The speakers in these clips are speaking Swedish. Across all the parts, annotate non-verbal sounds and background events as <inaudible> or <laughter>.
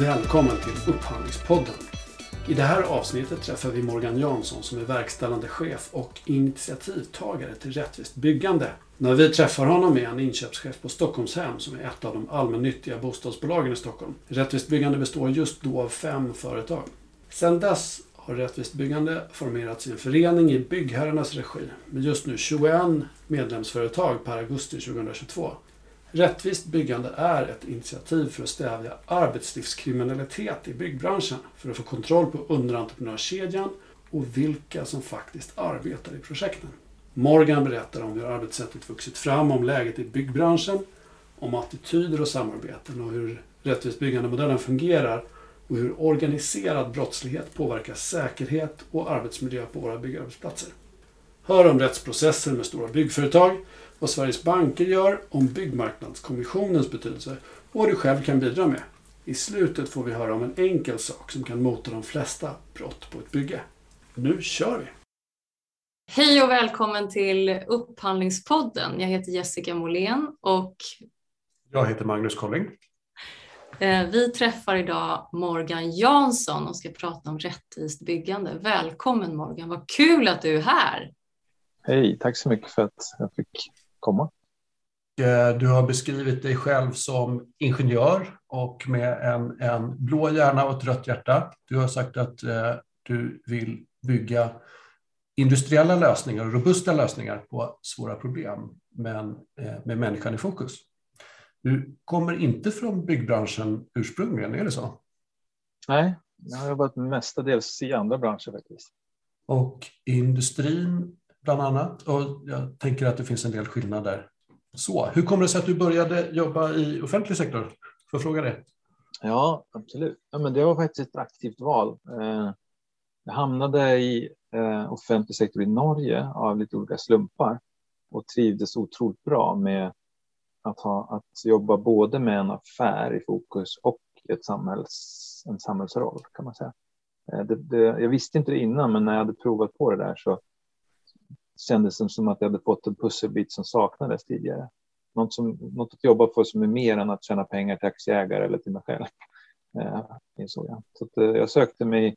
Välkommen till Upphandlingspodden. I det här avsnittet träffar vi Morgan Jansson som är verkställande chef och initiativtagare till Rättvist Byggande. När vi träffar honom är han inköpschef på Stockholmshem som är ett av de allmännyttiga bostadsbolagen i Stockholm. Rättvist Byggande består just då av fem företag. Sedan dess har Rättvist Byggande formerats i en förening i byggherrarnas regi med just nu 21 medlemsföretag per augusti 2022. Rättvist byggande är ett initiativ för att stävja arbetslivskriminalitet i byggbranschen för att få kontroll på underentreprenörskedjan och vilka som faktiskt arbetar i projekten. Morgan berättar om hur arbetssättet vuxit fram, om läget i byggbranschen, om attityder och samarbeten och hur rättvist byggande-modellen fungerar och hur organiserad brottslighet påverkar säkerhet och arbetsmiljö på våra byggarbetsplatser. Hör om rättsprocesser med stora byggföretag, vad Sveriges banker gör, om Byggmarknadskommissionens betydelse och vad du själv kan bidra med. I slutet får vi höra om en enkel sak som kan mota de flesta brott på ett bygge. Nu kör vi! Hej och välkommen till Upphandlingspodden. Jag heter Jessica Molén och Jag heter Magnus Colling. eh, vi träffar idag Morgan Jansson och ska prata om rättvist byggande. Välkommen Morgan, vad kul att du är här. Hej, tack så mycket för att jag fick komma. Eh, Du har beskrivit dig själv som ingenjör och med en, en blå hjärna och ett rött hjärta. Du har sagt att eh, du vill bygga industriella lösningar och robusta lösningar på svåra problem, men eh, med människan i fokus. Du kommer inte från byggbranschen ursprungligen, är det så? Nej, jag har jobbat mestadels i andra branscher faktiskt. Och industrin bland annat. Och jag tänker att det finns en del skillnader. Så, hur kommer det sig att du började jobba i offentlig sektor? Får jag fråga det? Ja, absolut. Ja, men det var faktiskt ett aktivt val. Eh, jag hamnade i eh, offentlig sektor i Norge av lite olika slumpar och trivdes otroligt bra med att, ha, att jobba både med en affär i fokus och ett samhälls, en samhällsroll kan man säga. Eh, det, det, jag visste inte det innan, men när jag hade provat på det där så kändes det som att jag hade fått en pusselbit som saknades tidigare. Något, som, något att jobba för som är mer än att tjäna pengar till aktieägare eller till mig själv. Eh, insåg jag. Så att, eh, jag sökte mig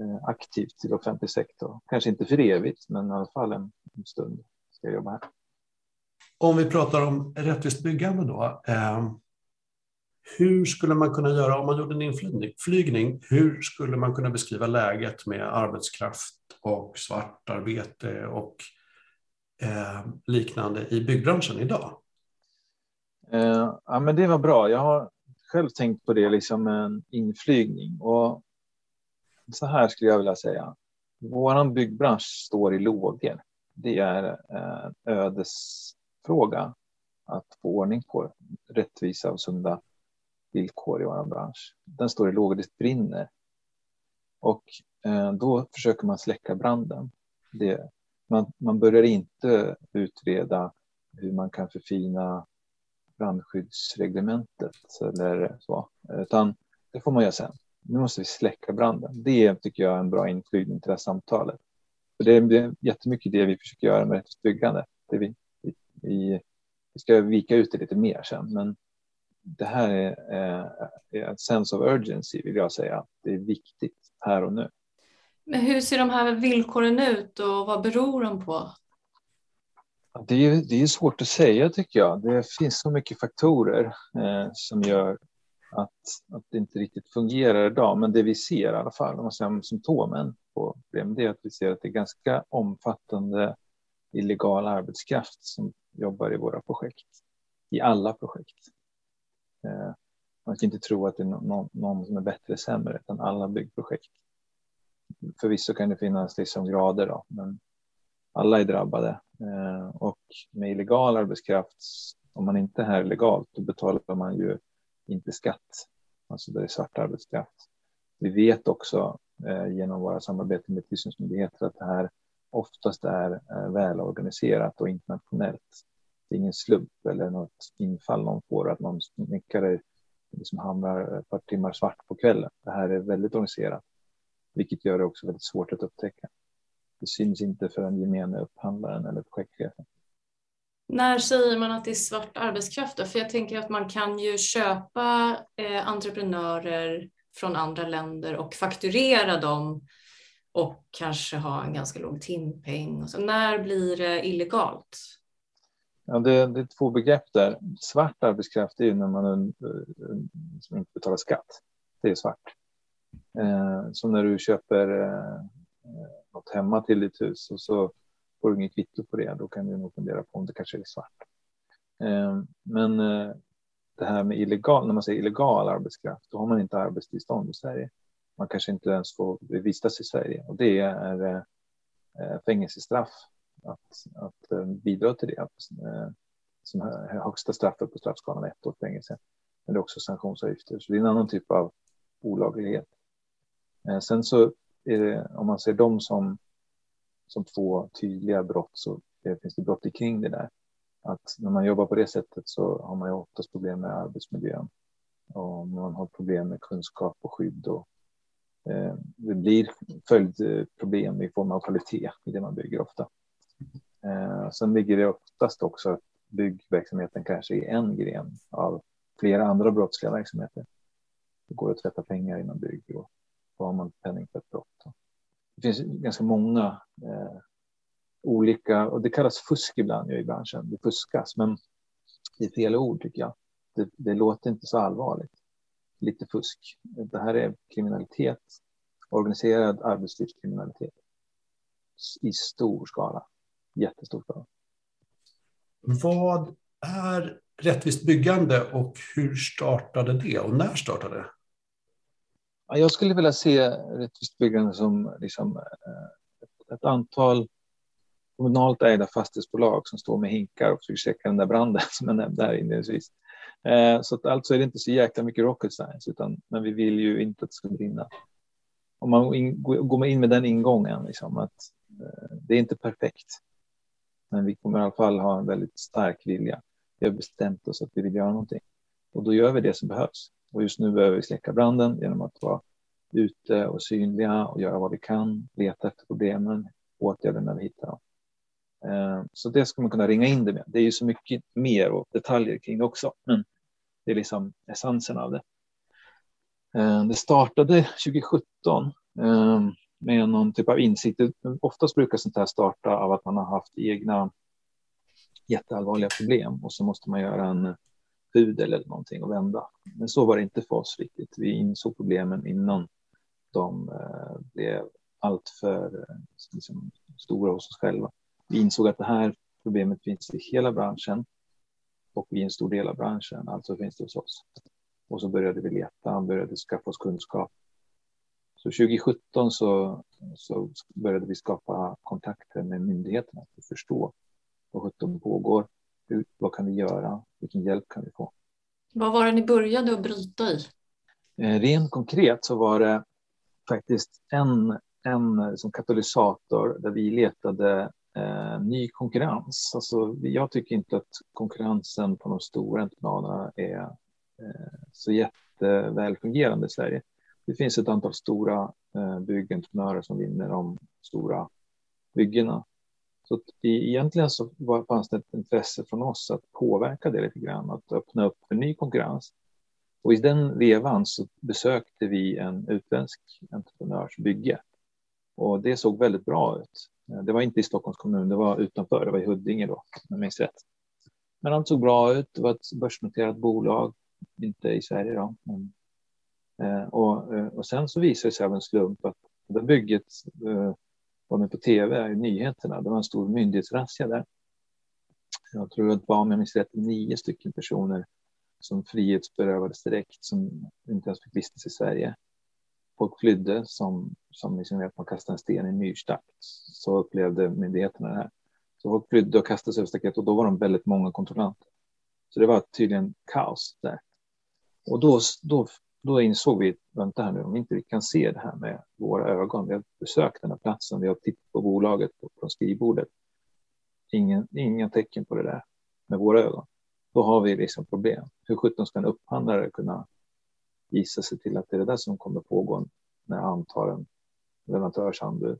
eh, aktivt till offentlig sektor. Kanske inte för evigt, men i alla fall en, en stund ska jag jobba här. Om vi pratar om rättvist byggande då. Eh, hur skulle man kunna göra om man gjorde en inflygning? Hur skulle man kunna beskriva läget med arbetskraft och svartarbete och eh, liknande i byggbranschen idag? Eh, ja, men det var bra. Jag har själv tänkt på det liksom en inflygning. Och så här skulle jag vilja säga. Vår byggbransch står i lågor. Det är en ödesfråga att få ordning på rättvisa och sunda villkor i vår bransch. Den står i lågor, det brinner. Och eh, då försöker man släcka branden. Det, man, man börjar inte utreda hur man kan förfina brandskyddsreglementet eller så, utan det får man göra sen. Nu måste vi släcka branden. Det tycker jag är en bra inflygning till det här samtalet. För det är jättemycket det vi försöker göra med rättvist byggande. Det vi, vi, vi ska vika ut det lite mer sen, men det här är, är ett sense of urgency vill jag säga. Det är viktigt här och nu. Men hur ser de här villkoren ut och vad beror de på? Det är, det är svårt att säga tycker jag. Det finns så mycket faktorer eh, som gör att, att det inte riktigt fungerar idag. Men det vi ser i alla fall, om man säger symptomen på problem, det är att vi ser att det är ganska omfattande illegal arbetskraft som jobbar i våra projekt. I alla projekt. Eh, man kan inte tro att det är någon, någon som är bättre eller sämre, utan alla byggprojekt. Förvisso kan det finnas liksom grader, då, men alla är drabbade. Eh, och med illegal arbetskraft, om man inte är här legalt, då betalar man ju inte skatt. Alltså det är svart arbetskraft. Vi vet också eh, genom våra samarbeten med tillsynsmyndigheter att det här oftast är välorganiserat och internationellt. Det är ingen slump eller något infall någon får att någon snickare liksom hamnar ett par timmar svart på kvällen. Det här är väldigt organiserat, vilket gör det också väldigt svårt att upptäcka. Det syns inte för den gemene upphandlaren eller projektchefen. När säger man att det är svart arbetskraft? Då? För jag tänker att man kan ju köpa eh, entreprenörer från andra länder och fakturera dem och kanske ha en ganska låg timpeng. Och så. När blir det illegalt? Ja, det, det, är två begrepp där. Svart arbetskraft är ju när man som inte betalar skatt. Det är svart. Eh, som när du köper eh, eh, något hemma till ditt hus och så får du inget kvitto på det. Då kan du nog fundera på om det kanske är svart. Eh, men eh, det här med illegal, när man säger illegal arbetskraft, då har man inte arbetstillstånd i Sverige. Man kanske inte ens får vistas i Sverige och det är eh, fängelsestraff att, att eh, bidra till det. Eh, som högsta straffet på straffskalan ett år fängelse. Men det är också sanktionsavgifter, så det är en annan typ av olaglighet. Eh, sen så är det, om man ser dem som, som två tydliga brott så det, finns det brott kring det där. Att när man jobbar på det sättet så har man ju oftast problem med arbetsmiljön och man har problem med kunskap och skydd och eh, det blir följdproblem i form av kvalitet i det man bygger ofta. Eh, sen ligger det oftast också att byggverksamheten kanske är en gren av flera andra brottsliga verksamheter. Det går att tvätta pengar inom bygg och då har man penning för ett brott. Det finns ganska många eh, olika, och det kallas fusk ibland i branschen. Det fuskas, men det är fel ord tycker jag. Det, det låter inte så allvarligt. Lite fusk. Det här är kriminalitet, organiserad arbetslivskriminalitet i stor skala. Jättestor skala. Vad är rättvist byggande och hur startade det och när startade det? Jag skulle vilja se rättvist byggande som liksom eh, ett antal kommunalt ägda fastighetsbolag som står med hinkar och försöker släcka den där branden som jag nämnde här inledningsvis. Eh, så att alltså är det inte så jäkla mycket rocket science, utan, men vi vill ju inte att det ska brinna. Om man går in med den ingången, liksom, att eh, det är inte perfekt, men vi kommer i alla fall ha en väldigt stark vilja. Vi har bestämt oss att vi vill göra någonting och då gör vi det som behövs. Och just nu behöver vi släcka branden genom att vara ute och synliga och göra vad vi kan, leta efter problemen, åtgärder när vi hittar dem. Eh, så det ska man kunna ringa in det med. Det är ju så mycket mer och detaljer kring det också, men det är liksom essensen av det. Eh, det startade 2017 med någon typ av insikt. Oftast brukar sånt här starta av att man har haft egna jätteallvarliga problem och så måste man göra en pudel eller någonting och vända. Men så var det inte för oss riktigt. Vi insåg problemen innan de eh, blev alltför eh, liksom, stora hos oss själva. Vi insåg att det här problemet finns i hela branschen och i en stor del av branschen, alltså finns det hos oss. Och så började vi leta, började skaffa oss kunskap. Så 2017 så, så började vi skapa kontakter med myndigheterna för att förstå vad sjutton pågår hur, vad kan vi göra? Vilken hjälp kan vi få? Vad var det ni började att bryta i? Eh, rent konkret så var det faktiskt en, en som katalysator där vi letade eh, ny konkurrens. Alltså, jag tycker inte att konkurrensen på de stora entreprenaderna är eh, så jätteväl fungerande i Sverige. Det finns ett antal stora eh, byggentreprenörer som vinner de stora byggena. Så egentligen så var, fanns det ett intresse från oss att påverka det lite grann, att öppna upp för ny konkurrens. Och i den vevan så besökte vi en utländsk entreprenörs bygge. Och det såg väldigt bra ut. Det var inte i Stockholms kommun, det var utanför, det var i Huddinge då, om jag minns rätt. Men allt såg bra ut, det var ett börsnoterat bolag, inte i Sverige då. Men, Eh, och, eh, och sen så visade det sig av en slump att det bygget eh, var med på tv i nyheterna. Det var en stor myndighetsrazzia där. Jag tror att det var, om jag minns rätt, nio stycken personer som frihetsberövades direkt, som inte ens fick vistas i Sverige. Folk flydde som, som liksom att man kastade en sten i en myrstack. Så upplevde myndigheterna det här. Så folk flydde och kastade sig över staket och då var de väldigt många kontrollanter. Så det var tydligen kaos där. Och då, då då insåg vi, vänta här nu, om inte vi kan se det här med våra ögon, vi har besökt den här platsen, vi har tittat på bolaget på skrivbordet, ingen, inga tecken på det där med våra ögon, då har vi liksom problem. Hur sjutton ska en upphandlare kunna gissa sig till att det är det där som kommer pågå när jag antar en leverantörsanbud?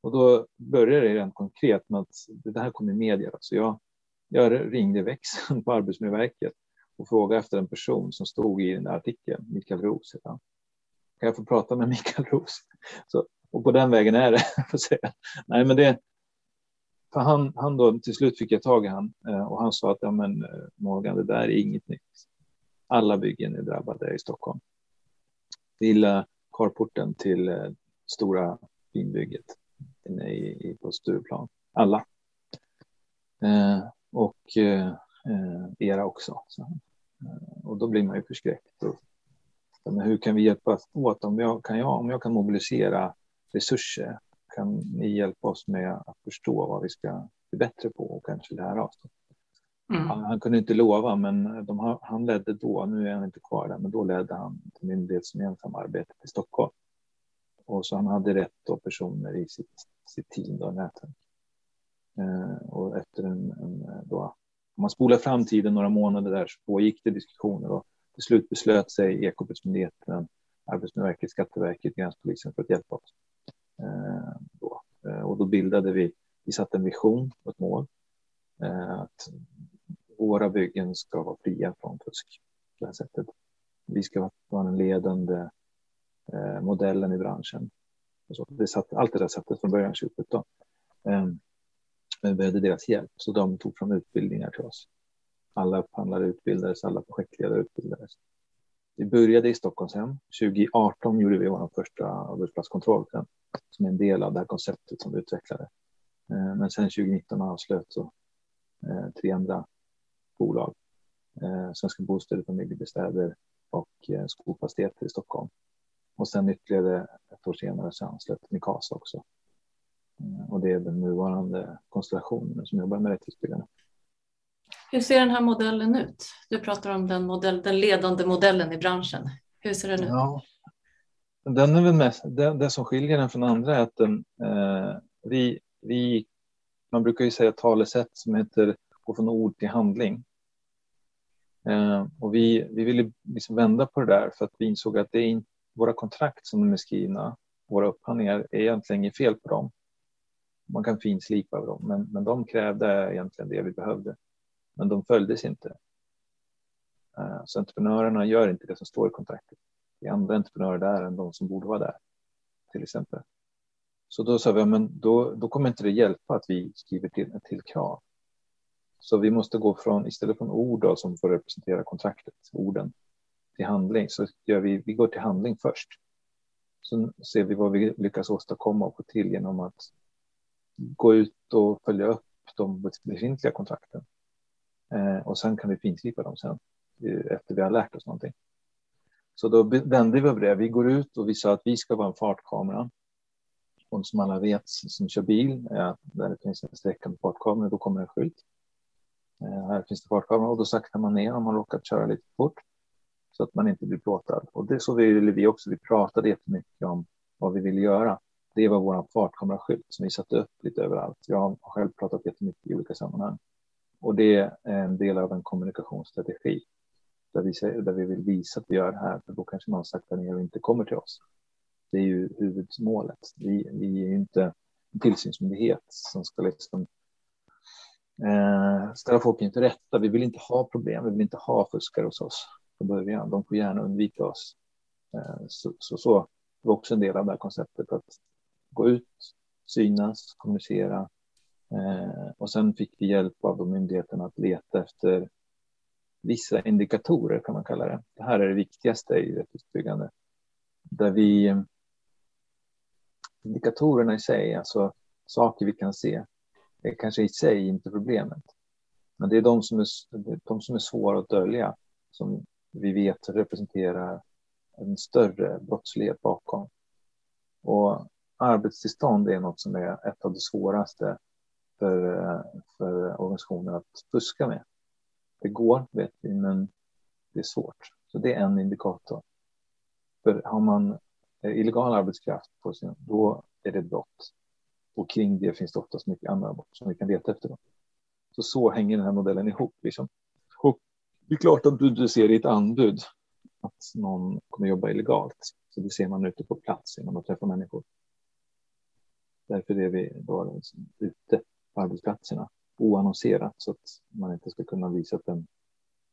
Och då börjar det rent konkret med att det här kommer i media. Så jag Jag ringde växeln på Arbetsmiljöverket och frågade efter en person som stod i den där artikeln, Mikael Roos Kan jag få prata med Mikael Roos? Så, och på den vägen är det. <laughs> Säga. Nej, men det, för han, han då, till slut fick jag tag i han eh, och han sa att ja, men, eh, Morgan, det där är inget nytt. Alla byggen är drabbade i Stockholm. Lilla carporten till eh, stora finbygget inne i, i, på Stureplan. Alla. Eh, och eh, era också. Så, och då blir man ju förskräckt. Och, men hur kan vi hjälpas åt? Om jag, kan jag, om jag kan mobilisera resurser, kan ni hjälpa oss med att förstå vad vi ska bli bättre på och kanske lära oss? Mm. Han, han, kunde inte lova, men de, han ledde då, nu är han inte kvar där, men då ledde han till myndighetsgemensamma arbetet i Stockholm. Och så han hade rätt då personer i sitt, sitt team och nätverk. Eh, och efter en, en, då, om man spolar fram tiden några månader där så pågick det diskussioner och till slut beslöt sig Ekobrottsmyndigheten, eh, Arbetsmiljöverket, Skatteverket, Gränspolisen för att hjälpa oss. Eh, då. Eh, och då bildade vi, vi satte en vision och ett mål. Eh, att våra byggen ska vara fria från fusk på det här sättet. Vi ska vara den ledande eh, modellen i branschen. Så det satt, allt det där sattes från början 2017. Men vi behövde deras hjälp, så de tog fram utbildningar till oss. Alla upphandlare utbildades, alla projektledare utbildades. Vi började i Stockholmshem. 2018 gjorde vi vår första arbetsplatskontroll som är en del av det här konceptet som vi utvecklade. Eh, men sen 2019 avslöt så eh, tre andra bolag. Eh, Svenska Bostäder, Familjebostäder och Skolfastigheter i Stockholm. Och sen ytterligare ett år senare så anslöt Mikasa också. Och det är den nuvarande konstellationen som jobbar med rättighetsbyggande. Hur ser den här modellen ut? Du pratar om den, modell, den ledande modellen i branschen. Hur ser den ut? Ja, den är väl mest, det, det som skiljer den från andra är att den, eh, vi, vi, man brukar ju säga talesätt som heter gå från ord till handling. Eh, och vi, vi ville liksom vända på det där för att vi insåg att det är in, våra kontrakt som de är skrivna, våra upphandlingar, är egentligen inget fel på dem. Man kan finslipa dem, men, men de krävde egentligen det vi behövde. Men de följdes inte. Eh, så entreprenörerna gör inte det som står i kontraktet. Det är andra entreprenörer där än de som borde vara där, till exempel. Så då sa vi, men då, då kommer inte det hjälpa att vi skriver till, till krav. Så vi måste gå från, istället för ord då, som får representera kontraktet, orden, till handling, så gör vi, vi går till handling först. Så ser vi vad vi lyckas åstadkomma och få till genom att gå ut och följa upp de befintliga kontrakten. Eh, och sen kan vi finslipa dem sen eh, efter vi har lärt oss någonting. Så då vände vi på det. Vi går ut och vi sa att vi ska vara en fartkamera. Och som alla vet som kör bil, ja, där det finns en sträcka med fartkamera, då kommer en skylt. Eh, här finns det fartkamera och då saktar man ner om man råkat köra lite fort så att man inte blir plåtad. Och det så ville vi också. Vi pratade jättemycket om vad vi ville göra. Det var vår fartkameraskylt som vi satte upp lite överallt. Jag har själv pratat jättemycket i olika sammanhang. Och det är en del av en kommunikationsstrategi där vi, säger, där vi vill visa att vi gör det här, för då kanske man saktar ner och inte kommer till oss. Det är ju huvudmålet. Vi, vi är ju inte en tillsynsmyndighet som ska liksom eh, ställa folk inför rätta. Vi vill inte ha problem, vi vill inte ha fuskare hos oss från början. De får gärna undvika oss. Eh, så, så, så det var också en del av det här konceptet att gå ut, synas, kommunicera. Eh, och sen fick vi hjälp av myndigheterna att leta efter vissa indikatorer kan man kalla det. Det här är det viktigaste i rättighetsbyggande. Där vi indikatorerna i sig, alltså saker vi kan se, är kanske i sig inte problemet. Men det är de som är, de som är svåra att dölja som vi vet representerar en större brottslighet bakom. Och arbetstillstånd är något som är ett av de svåraste för, eh, för organisationer att fuska med. Det går, vet vi, men det är svårt. Så det är en indikator. För har man eh, illegal arbetskraft på sin, då är det brott. Och kring det finns det oftast mycket andra brott som vi kan leta efter. Så så hänger den här modellen ihop. Liksom. Och det är klart att du du ser i ett anbud att någon kommer jobba illegalt. Så det ser man ute på plats när man träffar människor. Därför är vi då ute på arbetsplatserna oannonserat så att man inte ska kunna visa en,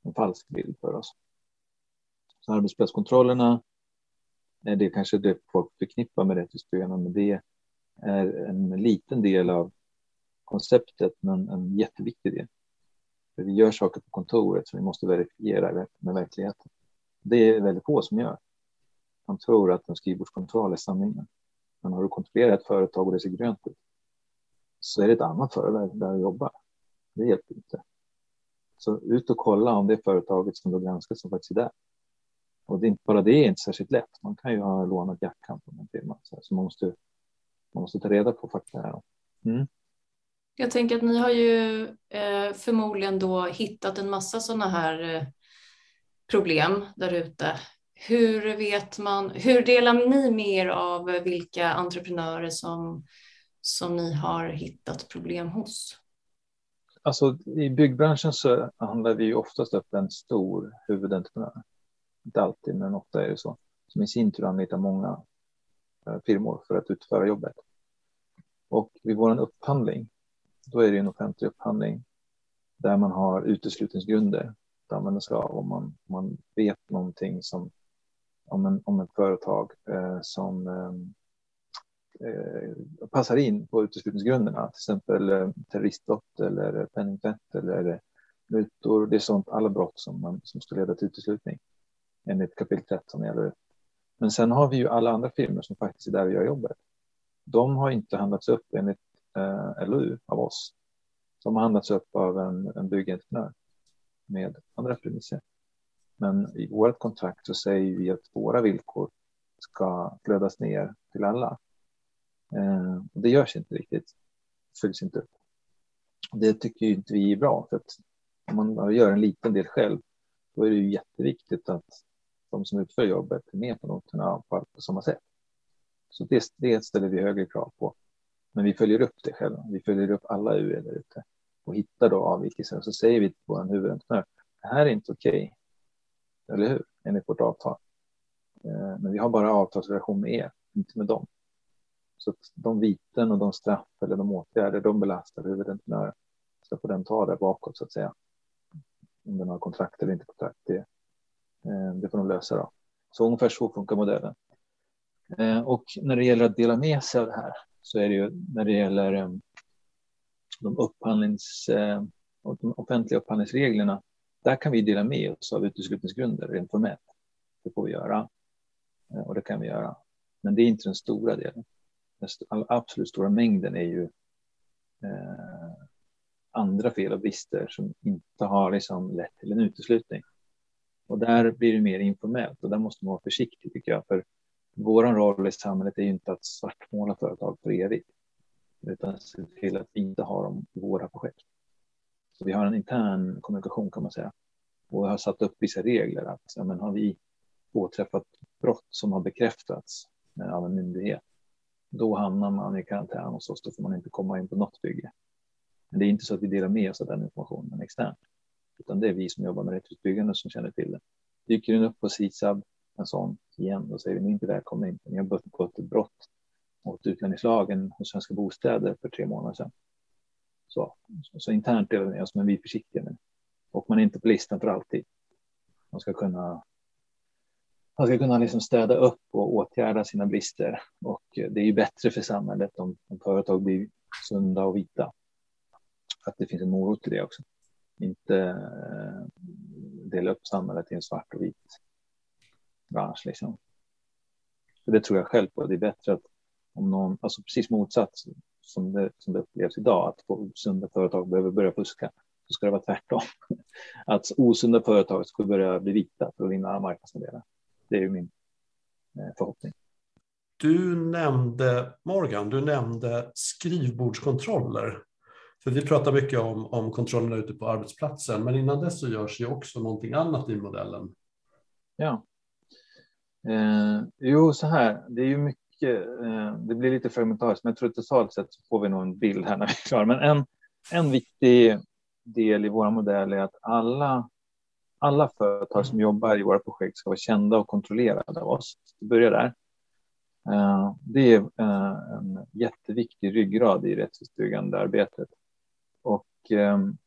en falsk bild för oss. Så arbetsplatskontrollerna eh, är det kanske det folk förknippar med rättighetsbyggande, men det är en liten del av konceptet, men en jätteviktig del. För vi gör saker på kontoret som vi måste verifiera med verkligheten. Det är väldigt få som gör. Man tror att en skrivbordskontroll är sanningen. Men har du kontrollerat ett företag och det ser grönt ut så är det ett annat företag där du jobbar. Det hjälper inte. Så ut och kolla om det företaget som du granskar som faktiskt är där. Och det är inte bara det är inte särskilt lätt. Man kan ju ha lånat jackan från en firma. Så man måste, man måste ta reda på fakta här. Mm. Jag tänker att ni har ju eh, förmodligen då hittat en massa sådana här eh, problem där ute. Hur vet man, hur delar ni med er av vilka entreprenörer som, som ni har hittat problem hos? Alltså i byggbranschen så handlar vi ju oftast upp en stor huvudentreprenör. Inte alltid, men ofta är det så. Som i sin tur anlitar många eh, firmor för att utföra jobbet. Och vid vår upphandling, då är det en offentlig upphandling där man har uteslutningsgrunder. att använda sig av om man, man vet någonting som om, en, om ett företag eh, som eh, eh passar in på uteslutningsgrunderna, till exempel eh, terroristbrott eller penningtvätt eller mutor. Det är sånt, alla brott som, man, som ska leda till uteslutning enligt kapitel 13 gäller Men sen har vi ju alla andra firmor som faktiskt är där och gör jobbet. De har inte handlats upp enligt eh, LOU av oss. De har handlats upp av en, en byggentreprenör med andra premisser. Men i vårt kontrakt så säger vi att våra villkor ska flödas ner till alla. Eh, det görs inte riktigt, följs inte upp. Det tycker inte vi är bra, för att om man gör en liten del själv, då är det ju jätteviktigt att de som utför jobbet är med på noterna på, på samma sätt. Så det, det ställer vi högre krav på. Men vi följer upp det själva. Vi följer upp alla UE där ute och hittar då avvikelser. Så säger vi till vår huvudentreprenör, det här är inte okej. Okay. Eller hur? Enligt vårt avtal. Eh, men vi har bara avtalsrelation med er, inte med dem. Så att de viten och de straff eller de åtgärder de belastar huvudentreprenören ska få den ta där bakåt så att säga. Om den har kontrakt eller inte kontrakt, det, eh, det får de lösa då. Så ungefär så funkar modellen. Eh, och när det gäller att dela med sig av det här så är det ju när det gäller de, upphandlings, de offentliga upphandlingsreglerna. Där kan vi dela med oss av uteslutningsgrunder rent formellt. Det får vi göra eh, och det kan vi göra. Men det är inte den stora delen. Den absolut stora mängden är ju eh, andra fel och brister som inte har liksom lett till en uteslutning. Och där blir det mer informellt och där måste man vara försiktig tycker jag. För vår roll i samhället är ju inte att svartmåla företag för evigt. Utan se till att vi inte har dem i våra projekt. Så vi har en intern kommunikation kan man säga. Och vi har satt upp vissa regler att ja, men har vi påträffat brott som har bekräftats eh, av en myndighet. Då hamnar man i karantän hos oss. Då får man inte komma in på något bygge. Men det är inte så att vi delar med oss av den informationen externt utan det är vi som jobbar med rättighetsbyggande som känner till det. Dyker den upp på SISAB, en sån igen, då säger vi ni är inte välkomna in. Ni har begått ett brott mot utlänningslagen hos Svenska Bostäder för tre månader sedan. Så, så internt delar vi oss, men vi är försiktiga nu. Och man är inte på listan för alltid. Man ska kunna man ska kunna liksom städa upp och åtgärda sina brister. Och det är ju bättre för samhället om, om företag blir sunda och vita. Att det finns en morot i det också inte eh, dela upp samhället i en svart och vit bransch. Liksom. Så det tror jag själv på. Det är bättre att om någon, alltså precis motsatt som det, som det upplevs idag, att sunda företag behöver börja fuska, så ska det vara tvärtom. <laughs> Att osunda företag ska börja bli vita för att vinna marknadsandelar. Det är ju min eh, förhoppning. Du nämnde, Morgan, du nämnde skrivbordskontroller. För vi pratar mycket om, om kontrollerna ute på arbetsplatsen, men innan dess så görs ju också någonting annat i modellen. Ja. Eh, jo, så här, det är ju mycket, mycket, eh, det blir lite fragmentariskt, men jag tror att totalt sett så får vi nog en bild här när vi är klara. Men en, en viktig del i vår modell är att alla, alla företag som jobbar i våra projekt ska vara kända och kontrollerade av oss. Vi börjar där. Eh, det är eh, en jätteviktig ryggrad i rättsutbyggande arbetet. Och, ehm,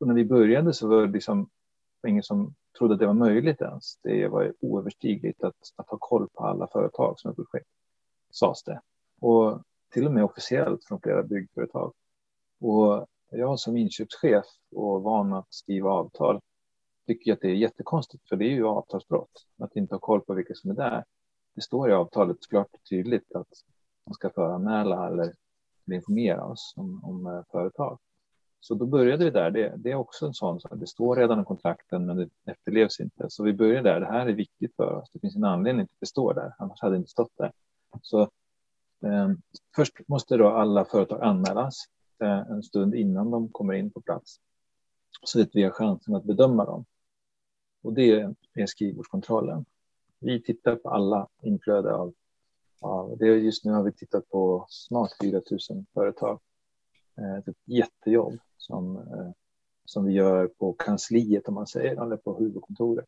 och när vi började så var det liksom ingen som trodde att det var möjligt ens. Det var oöverstigligt att, att ha koll på alla företag som är projekt, sades det. Och till och med officiellt från flera byggföretag. Och jag som inköpschef och van att skriva avtal tycker att det är jättekonstigt, för det är ju avtalsbrott att inte ha koll på vilka som är där. Det står i avtalet klart och tydligt att man ska föranmäla eller informera oss om, om eh, företag. Så då började vi där. Det, det är också en sån sak. Det står redan i kontrakten, men det efterlevs inte. Så vi började där. Det här är viktigt för oss. Det finns en anledning till att det står där. Annars hade det inte stått där. Så eh, först måste då alla företag anmälas eh, en stund innan de kommer in på plats. Så att vi har chansen att bedöma dem. Och det är skrivbordskontrollen. Vi tittar på alla inflöde av, av det. Just nu har vi tittat på snart 4 000 företag. Eh, ett jättejobb som, eh, som vi gör på kansliet om man säger, eller på huvudkontoret.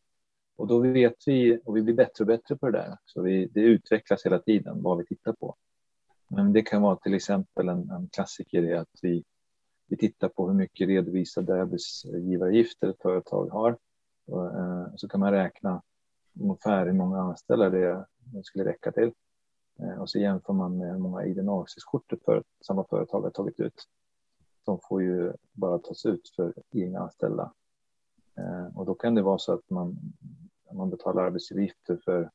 Och då vet vi, och vi blir bättre och bättre på det där, så vi, det utvecklas hela tiden vad vi tittar på. Men det kan vara till exempel en, en klassiker är att vi, vi tittar på hur mycket redovisade arbetsgivaravgifter ett företag har. Och, eh, så kan man räkna ungefär hur många anställda det, det skulle räcka till. Eh, och så jämför man med hur många id kort för samma företag har tagit ut. De får ju bara tas ut för egna anställda. Eh, och då kan det vara så att man, man betalar arbetsgivaravgifter för,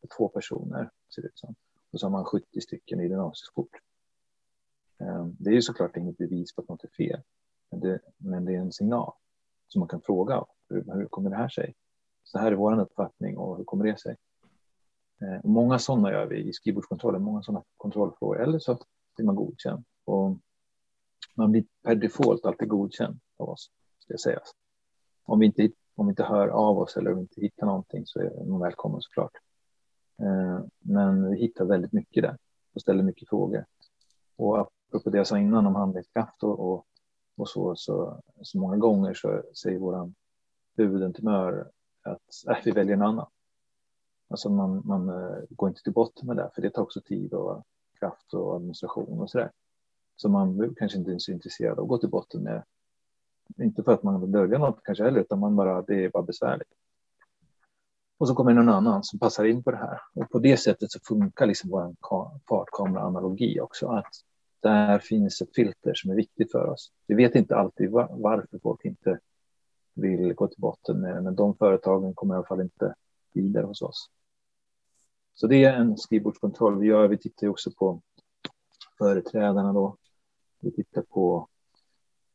för två personer, ser det ut som. Och så har man 70 stycken i gymnasieskort. Ehm, det är ju såklart inget bevis på att något är fel, men det, men det är en signal som man kan fråga. Hur, hur kommer det här sig? Så här är vår uppfattning och hur kommer det sig? Ehm, många sådana gör vi i skrivbordskontrollen, många sådana kontrollfrågor. Eller så blir man godkänd. Och man blir per default alltid godkänd av oss, ska sägas. Om vi, inte, om vi inte hör av oss eller om vi inte hittar någonting så är man välkommen såklart. Eh, men vi hittar väldigt mycket där och ställer mycket frågor. Och apropå det jag sa innan om handlingskraft och, och, och så, så, så många gånger så säger vår huvudentreprenör att äh, vi väljer en annan. Alltså man, man eh, går inte till botten med det, för det tar också tid och kraft och administration och så där. Så man kanske inte är så intresserad av att gå till botten med. Inte för att man vill dölja något kanske heller, utan man bara, det är bara besvärligt. Och så kommer någon annan som passar in på det här. Och på det sättet så funkar liksom vår fartkamera-analogi också. Att där finns ett filter som är viktigt för oss. Vi vet inte alltid varför folk inte vill gå till botten med det, men de företagen kommer i alla fall inte vidare hos oss. Så det är en skrivbordskontroll vi gör. Vi tittar också på företrädarna då. Vi tittar på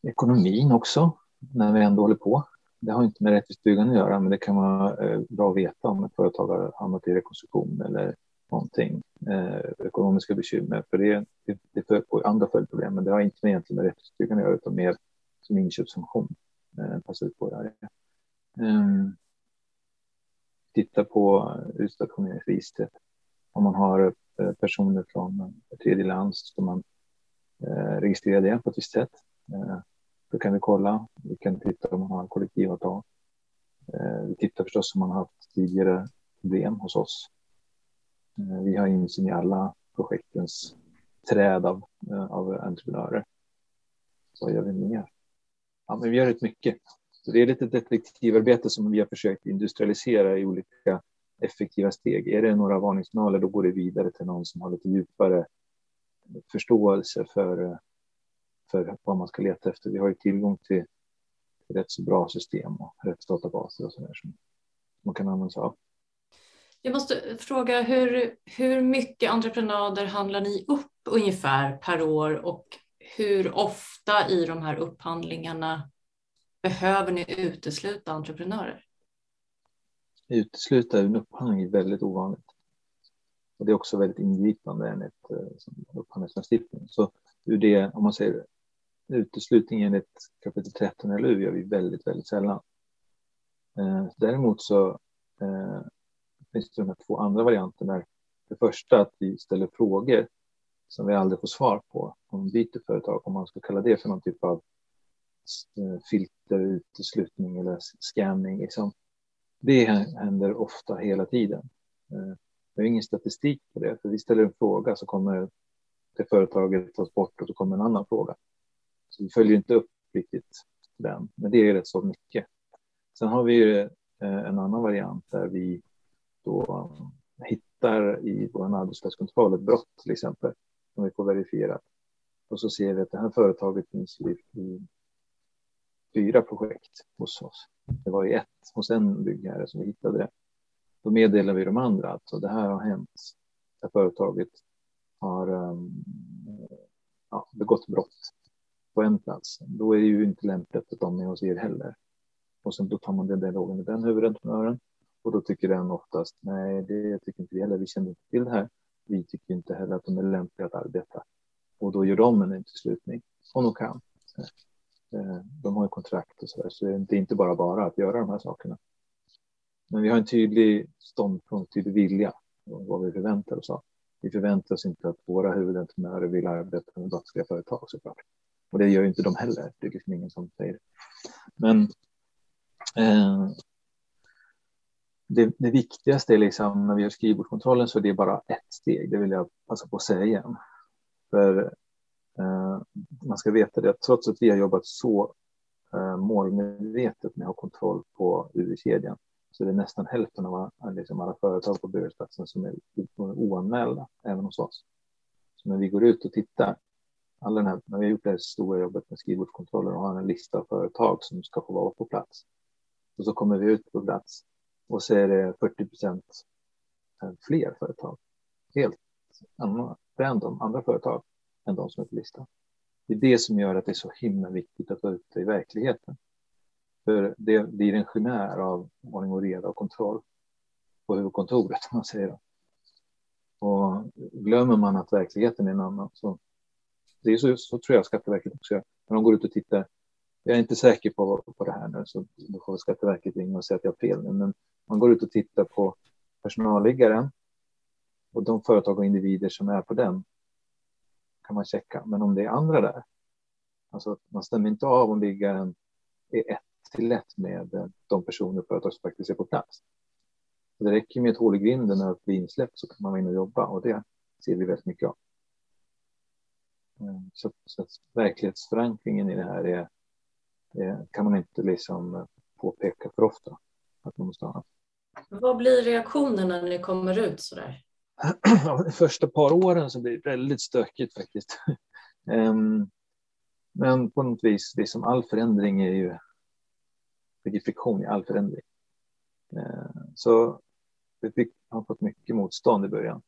ekonomin också när vi ändå håller på. Det har inte med rättvist byggande att göra, men det kan vara eh, bra att veta om ett företag har hamnat i rekonstruktion eller någonting, eh, ekonomiska bekymmer. För det, det, det för på andra följdproblem, men det har inte med egentligen med rättvist byggande att göra, utan mer som inköpsfunktion. Eh, passa ut på det här. Eh, titta på utstationeringsregistret. Om man har eh, personer från tredje land så ska man eh, registrera det på ett visst sätt. Eh, då kan vi kolla. Vi kan titta om man har kollektivavtal. Eh, vi tittar förstås om man har haft tidigare problem hos oss. Eh, vi har insyn i alla projektens träd av, eh, av entreprenörer. Vad gör vi mer? Ja, men vi gör rätt mycket. Så det är lite detektivarbete som vi har försökt industrialisera i olika effektiva steg. Är det några varningssignaler, då går det vidare till någon som har lite djupare förståelse för, för vad man ska leta efter. Vi har ju tillgång till rätt så bra system och rättsdatabaser och så där som man kan använda sig av. Jag måste fråga, hur, hur mycket entreprenader handlar ni upp ungefär per år och hur ofta i de här upphandlingarna behöver ni utesluta entreprenörer? Utesluta en upphandling är väldigt ovanligt. Och det är också väldigt ingripande enligt eh, upphandlingslagstiftningen. Så ur det, om man säger uteslutning enligt kapitel 13 LU gör vi väldigt, väldigt sällan. Eh, däremot så eh, finns det de här två andra varianterna. Det första att vi ställer frågor som vi aldrig får svar på om vi byter företag, om man ska kalla det för någon typ av eh, filter, uteslutning eller scanning. Liksom. Det händer ofta hela tiden. Eh, vi har ingen statistik på det, för vi ställer en fråga så kommer det företaget tas bort och så kommer en annan fråga. Så vi följer inte upp riktigt den, men det är rätt så mycket. Sen har vi ju eh, en annan variant där vi då eh, hittar i vår arbetsplatskontroll ett brott till exempel som vi får verifierat. Och så ser vi att det här företaget finns i, i fyra projekt hos oss. Det var i ett hos en byggherre som vi hittade det. Då meddelar vi de andra att det här har hänt. Det företaget har um, ja, begått brott på en plats. Då är det ju inte lämpligt att de är hos er heller. Och sen då tar man den dialogen med den huvudentreprenören och då tycker den oftast nej, det tycker inte vi heller. Vi känner inte till det här. Vi tycker inte heller att de är lämpliga att arbeta och då gör de en uteslutning om de kan. Eh, de har ju kontrakt och så där, så det är inte bara bara att göra de här sakerna. Men vi har en tydlig ståndpunkt, tydlig vilja och vad vi förväntar oss av. Vi förväntar oss inte att våra huvudentreprenörer vill arbeta med brottsliga företag såklart. Och det gör ju inte de heller. Det är liksom ingen som säger det. Men eh, det, det, viktigaste är liksom när vi gör skrivbordskontrollen så är det bara ett steg. Det vill jag passa på att säga igen. För eh, man ska veta det att trots att vi har jobbat så eh, målmedvetet med att ha kontroll på UV-kedjan så är det nästan hälften av liksom alla företag på byråplatsen som är oanmälda även hos oss. Så när vi går ut och tittar, alla den här, när vi har gjort det här stora jobbet med skrivbordskontroller och har en lista av företag som ska få vara på plats. Och så kommer vi ut på plats och så är det 40 procent eh, fler företag. Helt random andra företag än de som är på listan. Det är det som gör att det är så himla viktigt att vara ute i verkligheten. För det blir en chimär av ordning och reda och kontroll på huvudkontoret, <laughs> om man säger. Och glömmer man att verkligheten är en annan så det är så, så tror jag Skatteverket också gör. När de går ut och tittar, jag är inte säker på, på det här nu, så då får Skatteverket ringa och säga att jag har fel. Men man går ut och tittar på personalliggaren och de företag och individer som är på den kan man checka. Men om det är andra där, alltså man stämmer inte av om liggaren är ett till ett med de personer och företag som faktiskt är på plats. Det räcker med ett hål i grinden och att insläppt så kan man vara inne och jobba och det ser vi väldigt mycket av. Mm, så, så verklighetsförankringen i det här är, är, kan man inte liksom påpeka för ofta att man måste ha. Vad blir reaktionen när ni kommer ut så där? <clears throat> de första par åren så blir det väldigt stökigt faktiskt. um, <laughs> men på något vis, det som all förändring är ju mycket friktion i all förändring. Uh, så vi fick, har fått mycket motstånd i början.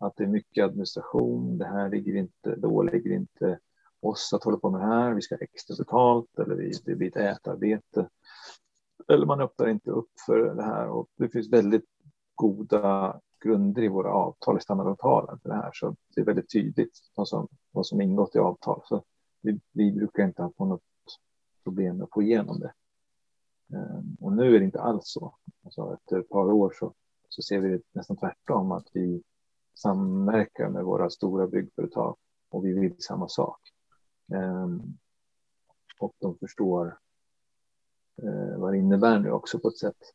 Att det är mycket administration, det här ligger inte, då ligger inte oss att hålla på med det här, vi ska ha extra betalt eller vi, det blir ett ätarbete. Eller man öppnar inte upp för det här och det finns väldigt goda grunder i våra avtal, i standardavtalen för det här. Så det är väldigt tydligt vad som, vad som ingått i avtal. Så vi, vi brukar inte ha något problem med att få igenom det. Ehm, och nu är det inte alls så. Alltså efter ett par år så, så ser vi nästan tvärtom att vi samverkar med våra stora byggföretag och vi vill samma sak. Ehm, och de förstår eh, vad det innebär nu också på ett sätt.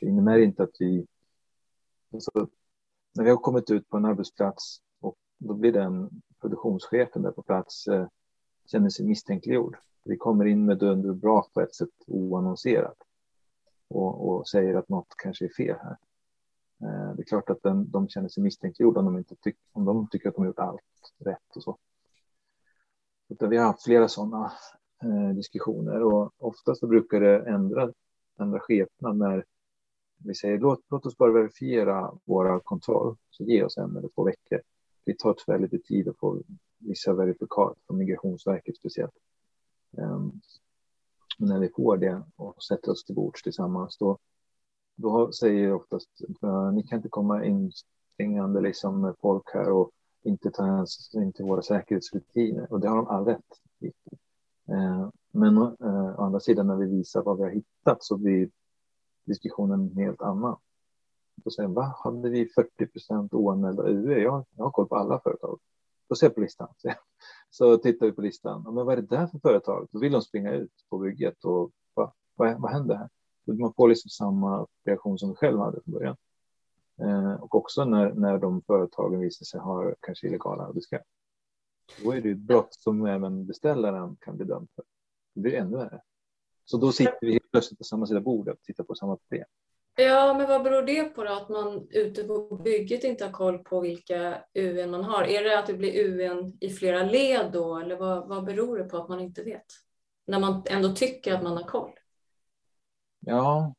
Det innebär inte att vi alltså, när vi har kommit ut på en arbetsplats och då blir den produktionschefen där på plats eh, känner sig misstänkliggjord. Vi kommer in med dunder och brak på ett sätt oannonserat och, och, säger att något kanske är fel här. Eh, det är klart att den, de känner sig misstänkliggjorda om de, inte tyck, om de tycker att de har gjort allt rätt och så. Utan vi har haft flera sådana eh, diskussioner och oftast så brukar det ändra, ändra skepnad när vi säger låt, låt oss bara verifiera våra kontroll, så ge oss en eller två veckor. Det tar tyvärr lite tid att få vissa verifikat från Migrationsverket speciellt. Um, när vi får det och sätter oss till bords tillsammans, då, då säger oftast ni kan inte komma in springande liksom med folk här och inte ta hänsyn till våra säkerhetsrutiner. Och det har de all rätt i. Eh, men eh, å andra sidan när vi visar vad vi har hittat så blir diskussionen en helt annan. Då säger va, hade vi 40 procent oanmälda UE? Jag, jag har koll på alla företag. Då ser jag på listan. <laughs> Så tittar vi på listan. Men vad är det där för företag? Då vill de springa ut på bygget och va, vad, vad händer här? Man får liksom samma reaktion som vi själv hade från början. Eh, och också när, när de företagen visar sig ha kanske illegal arbetskraft. Då är det ett brott som även beställaren kan bli dömd för. Det blir ännu värre. Så då sitter vi helt plötsligt på samma sida bordet och tittar på samma problem. Ja, men vad beror det på då? Att man ute på bygget inte har koll på vilka UN man har? Är det att det blir UN i flera led då, eller vad, vad beror det på att man inte vet? När man ändå tycker att man har koll. Ja,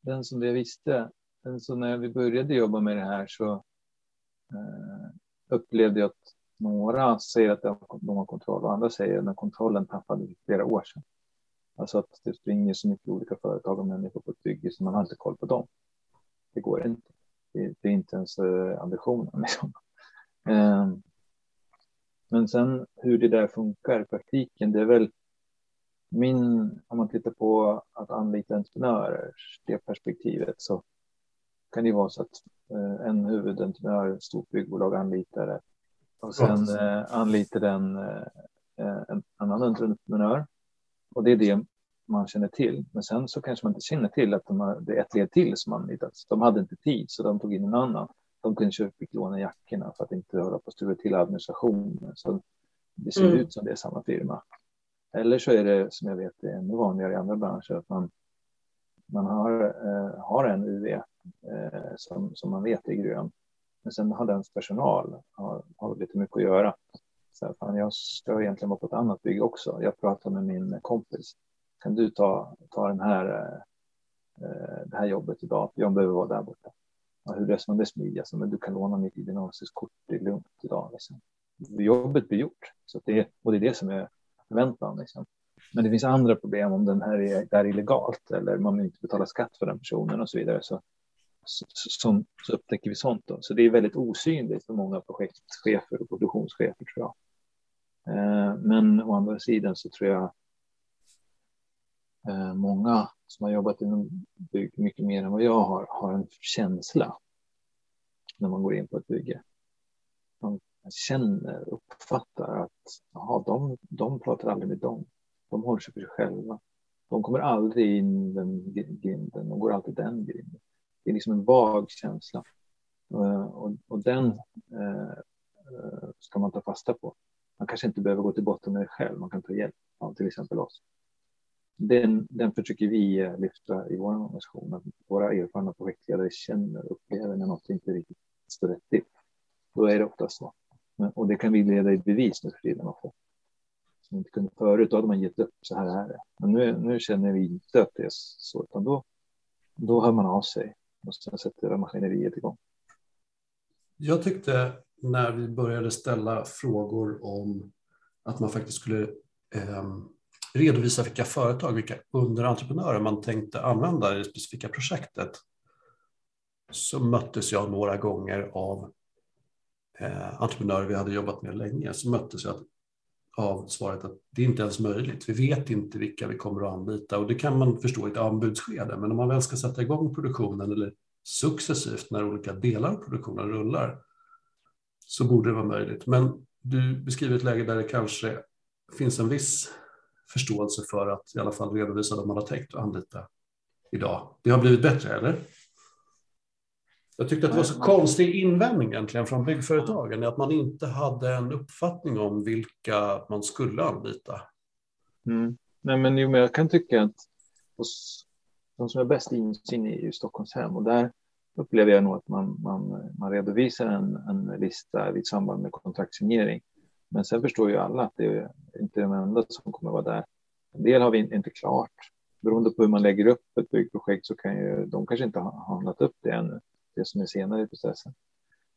den som det visste. Den så när vi började jobba med det här så eh, upplevde jag att några säger att de har kontroll och andra säger att kontrollen tappade vi flera år sedan. Alltså att det springer så mycket olika företag och människor på ett bygge så man har inte koll på dem. Det går inte. Det, det är inte ens eh, ambitionen. <laughs> Liksom. Eh, men sen hur det där funkar i praktiken, det är väl min, om man tittar på att anlita entreprenörer, det perspektivet, så kan det vara så att eh, en huvudentreprenör, ett stort byggbolag anlitar det och sen eh, anlitar den eh, en annan entreprenör och det är det man känner till. Men sen så kanske man inte känner till att de har, det är ett led till som anlitats. De hade inte tid så de tog in en annan. De kanske fick låna jackorna för att inte hålla på att styra till administrationen. Så det ser mm. ut som det är samma firma. Eller så är det som jag vet det är ännu vanligare i andra branscher att man, man har, eh, har en UV eh, som, som man vet är grön. Men sen har dens personal har, har lite mycket att göra. Så fan, jag ska egentligen vara på ett annat bygge också. Jag pratar med min kompis. Kan du ta, ta den här, eh, eh det här jobbet idag? Jag behöver vara där borta. Ja, hur löser man det smidigast? Alltså, men du kan låna mitt ID-kort, det är lugnt idag. Liksom. Jobbet blir gjort. Så det, och det är det som är förväntan. Liksom. Men det finns andra problem om den här är, där illegalt eller man vill inte betala skatt för den personen och så vidare. Så, så, så, så upptäcker vi sånt. Då. Så det är väldigt osynligt för många projektchefer och produktionschefer tror jag. Eh, men å andra sidan så tror jag eh, många som har jobbat inom bygg mycket mer än vad jag har, har en känsla när man går in på ett bygge. Känner, uppfattar att aha, de, de pratar aldrig med dem. De håller sig för sig själva. De kommer aldrig in den grinden, de går alltid den grinden. Det är liksom en vag känsla. Eh, och, och, den eh, ska man ta fasta på. Man kanske inte behöver gå till botten med det själv, man kan ta hjälp av till exempel oss. Den, den försöker vi eh, lyfta i vår organisation, att våra erfarna projektledare känner och upplever när något inte riktigt står rätt till. Då är det ofta så. Och det kan vi leda i bevis nu för tiden också. Som inte kunde förut, då hade man gett upp, så här är det. Men nu, nu känner vi inte att det är så, utan då, då hör man av sig och sen sätter maskineriet igång. Jag tyckte när vi började ställa frågor om att man faktiskt skulle eh, redovisa vilka företag, vilka underentreprenörer man tänkte använda i det specifika projektet, så möttes jag några gånger av eh, entreprenörer vi hade jobbat med länge, så möttes jag av svaret att det är inte ens möjligt. Vi vet inte vilka vi kommer att anlita och det kan man förstå i ett anbudsskede. Men om man väl ska sätta igång produktionen eller successivt när olika delar av produktionen rullar så borde det vara möjligt. Men du beskriver ett läge där det kanske finns en viss förståelse för att i alla fall redovisa vad man har tänkt att anlita idag. Det har blivit bättre, eller? Jag tyckte att det var så konstig invändning egentligen från byggföretagen, att man inte hade en uppfattning om vilka man skulle anlita. Mm. Nej, men, jo, men jag kan tycka att hos de som är bäst insyn ju Stockholmshem och där upplever jag nog att man, man, man redovisar en, en lista vid samband med kontraktssignering. Men sen förstår ju alla att det är inte de enda som kommer vara där. En del har vi inte klart. Beroende på hur man lägger upp ett byggprojekt så kan ju de kanske inte ha handlat upp det ännu det som är senare i processen.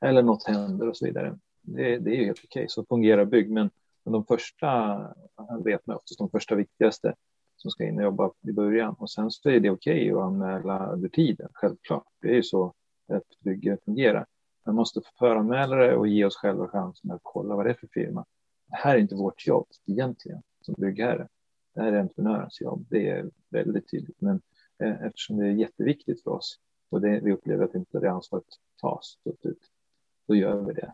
Eller något händer och så vidare. Det, det är ju helt okej, så fungerar bygg. Men, men de första, vet man oftast de första viktigaste som ska in och jobba i början. Och sen så är det okej att anmäla under tiden, självklart. Det är ju så ett bygge fungerar. Man måste föranmäla det och ge oss själva chansen att kolla vad det är för firma. Det här är inte vårt jobb egentligen som byggherre. Det här är entreprenörens jobb. Det är väldigt tydligt. Men eh, eftersom det är jätteviktigt för oss och det, vi upplever att inte det ansvaret tas fullt ut, då gör vi det.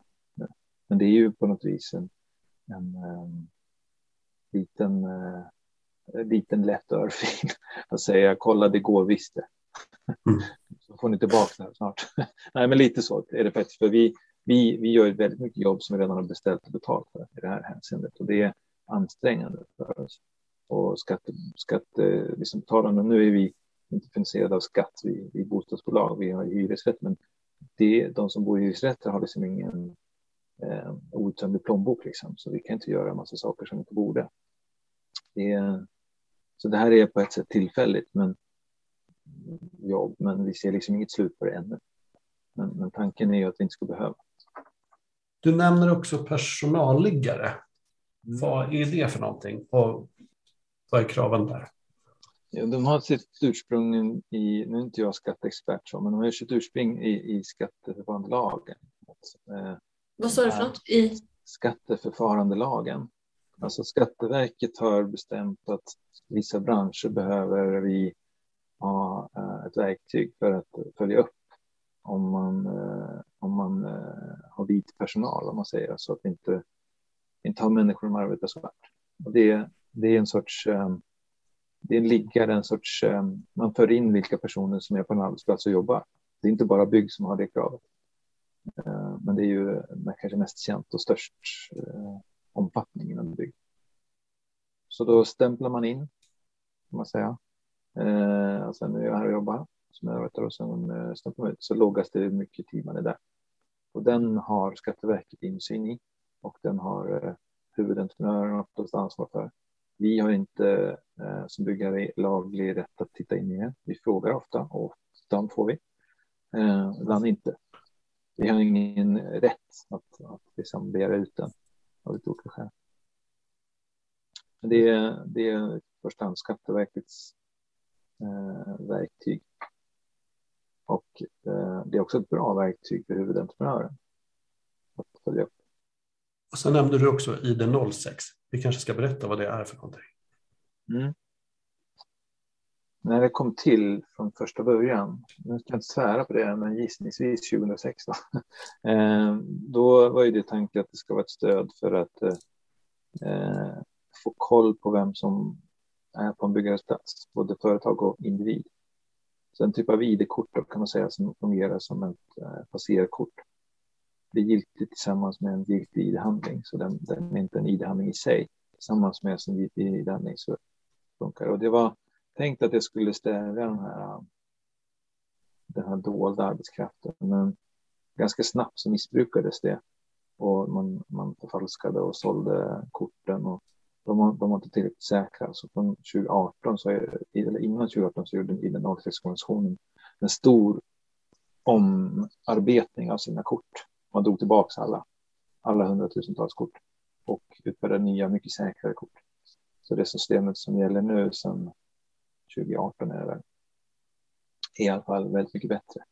Men det är ju på något vis en, en, ehm, liten, en eh, liten lätt örfil <laughs> att säga kolla det går visst det. Mm. <laughs> Så får ni tillbaka det snart. <laughs> Nej, men lite så är det faktiskt. För vi, vi, vi gör väldigt mycket jobb som vi redan har beställt och betalt för i det här hänseendet. Och det är ansträngande för oss. och skatte, skatte, liksom, talarna, nu är vi finansierade av skatt, i, i bostadsbolag, vi har hyresrätt, men det, de som bor i hyresrätter har liksom ingen eh, outtömlig plånbok, liksom, så vi kan inte göra en massa saker som vi inte borde. Det, så det här är på ett sätt tillfälligt, men jobb, men vi ser liksom inget slut på det ännu. Men, men tanken är ju att vi inte ska behöva. Du nämner också personalliggare. Vad är det för någonting och vad är kraven där? Ja, de har sitt ursprung i, nu är inte jag skatteexpert, så, men de har sitt ursprung i, i skatteförfarandelagen. Eh, vad sa du för något? I? Skatteförfarandelagen. Alltså Skatteverket har bestämt att vissa branscher behöver vi ha eh, ett verktyg för att följa upp om man, eh, om man eh, har vit personal, om man säger, så att inte, inte ha människor som arbetar svart. Och det, det är en sorts, det är en liggare, en sorts, ehm, man för in vilka personer som är på en arbetsplats och jobbar. Det är inte bara bygg som har det kravet. Eh, men det är ju eh, kanske mest känt och störst eh, omfattning inom bygg. Så då stämplar man in, kan man säga. Och sen är jag här och jobbar som medarbetare och sen stämplar man ut. Så loggas det hur mycket tid man är där. Och den har Skatteverket insyn i och den har huvudentreprenören oftast ansvar för. Vi har inte eh, som byggare laglig rätt att titta in i det. Vi frågar ofta och de får vi, eh, ibland inte. Vi har ingen rätt att, att liksom begära ut den av ett olika skäl. Det är, det är i första hand Skatteverkets eh, verktyg. Och eh, det är också ett bra verktyg för huvudentreprenören. Att följa upp. Och sen nämnde du också ID 06. Vi kanske ska berätta vad det är för någonting. Mm. När det kom till från första början, nu ska jag inte svära på det, men gissningsvis 2006, då, <laughs> eh, då var ju det tanken att det ska vara ett stöd för att eh, få koll på vem som är på en byggares plats, både företag och individ. Så en typ av ID-kort kan man säga som fungerar som ett eh, passerkort blir giltig tillsammans med en giltig ID-handling, så den, den, är inte en ID-handling i sig. Tillsammans med sin giltig ID-handling så funkar det. Och det var tänkt att det skulle stävja den här, den här dolda arbetskraften, men ganska snabbt så missbrukades det och man, man förfalskade och sålde korten och de var, de var inte tillräckligt säkra. Så från 2018, så är, eller innan 2018, så gjorde den 06-organisationen en stor omarbetning av sina kort. Man drog tillbaka alla, alla hundratusentals kort och utfärdade nya, mycket säkrare kort. Så det systemet som gäller nu sedan 2018 är, väl, är i alla fall väldigt mycket bättre.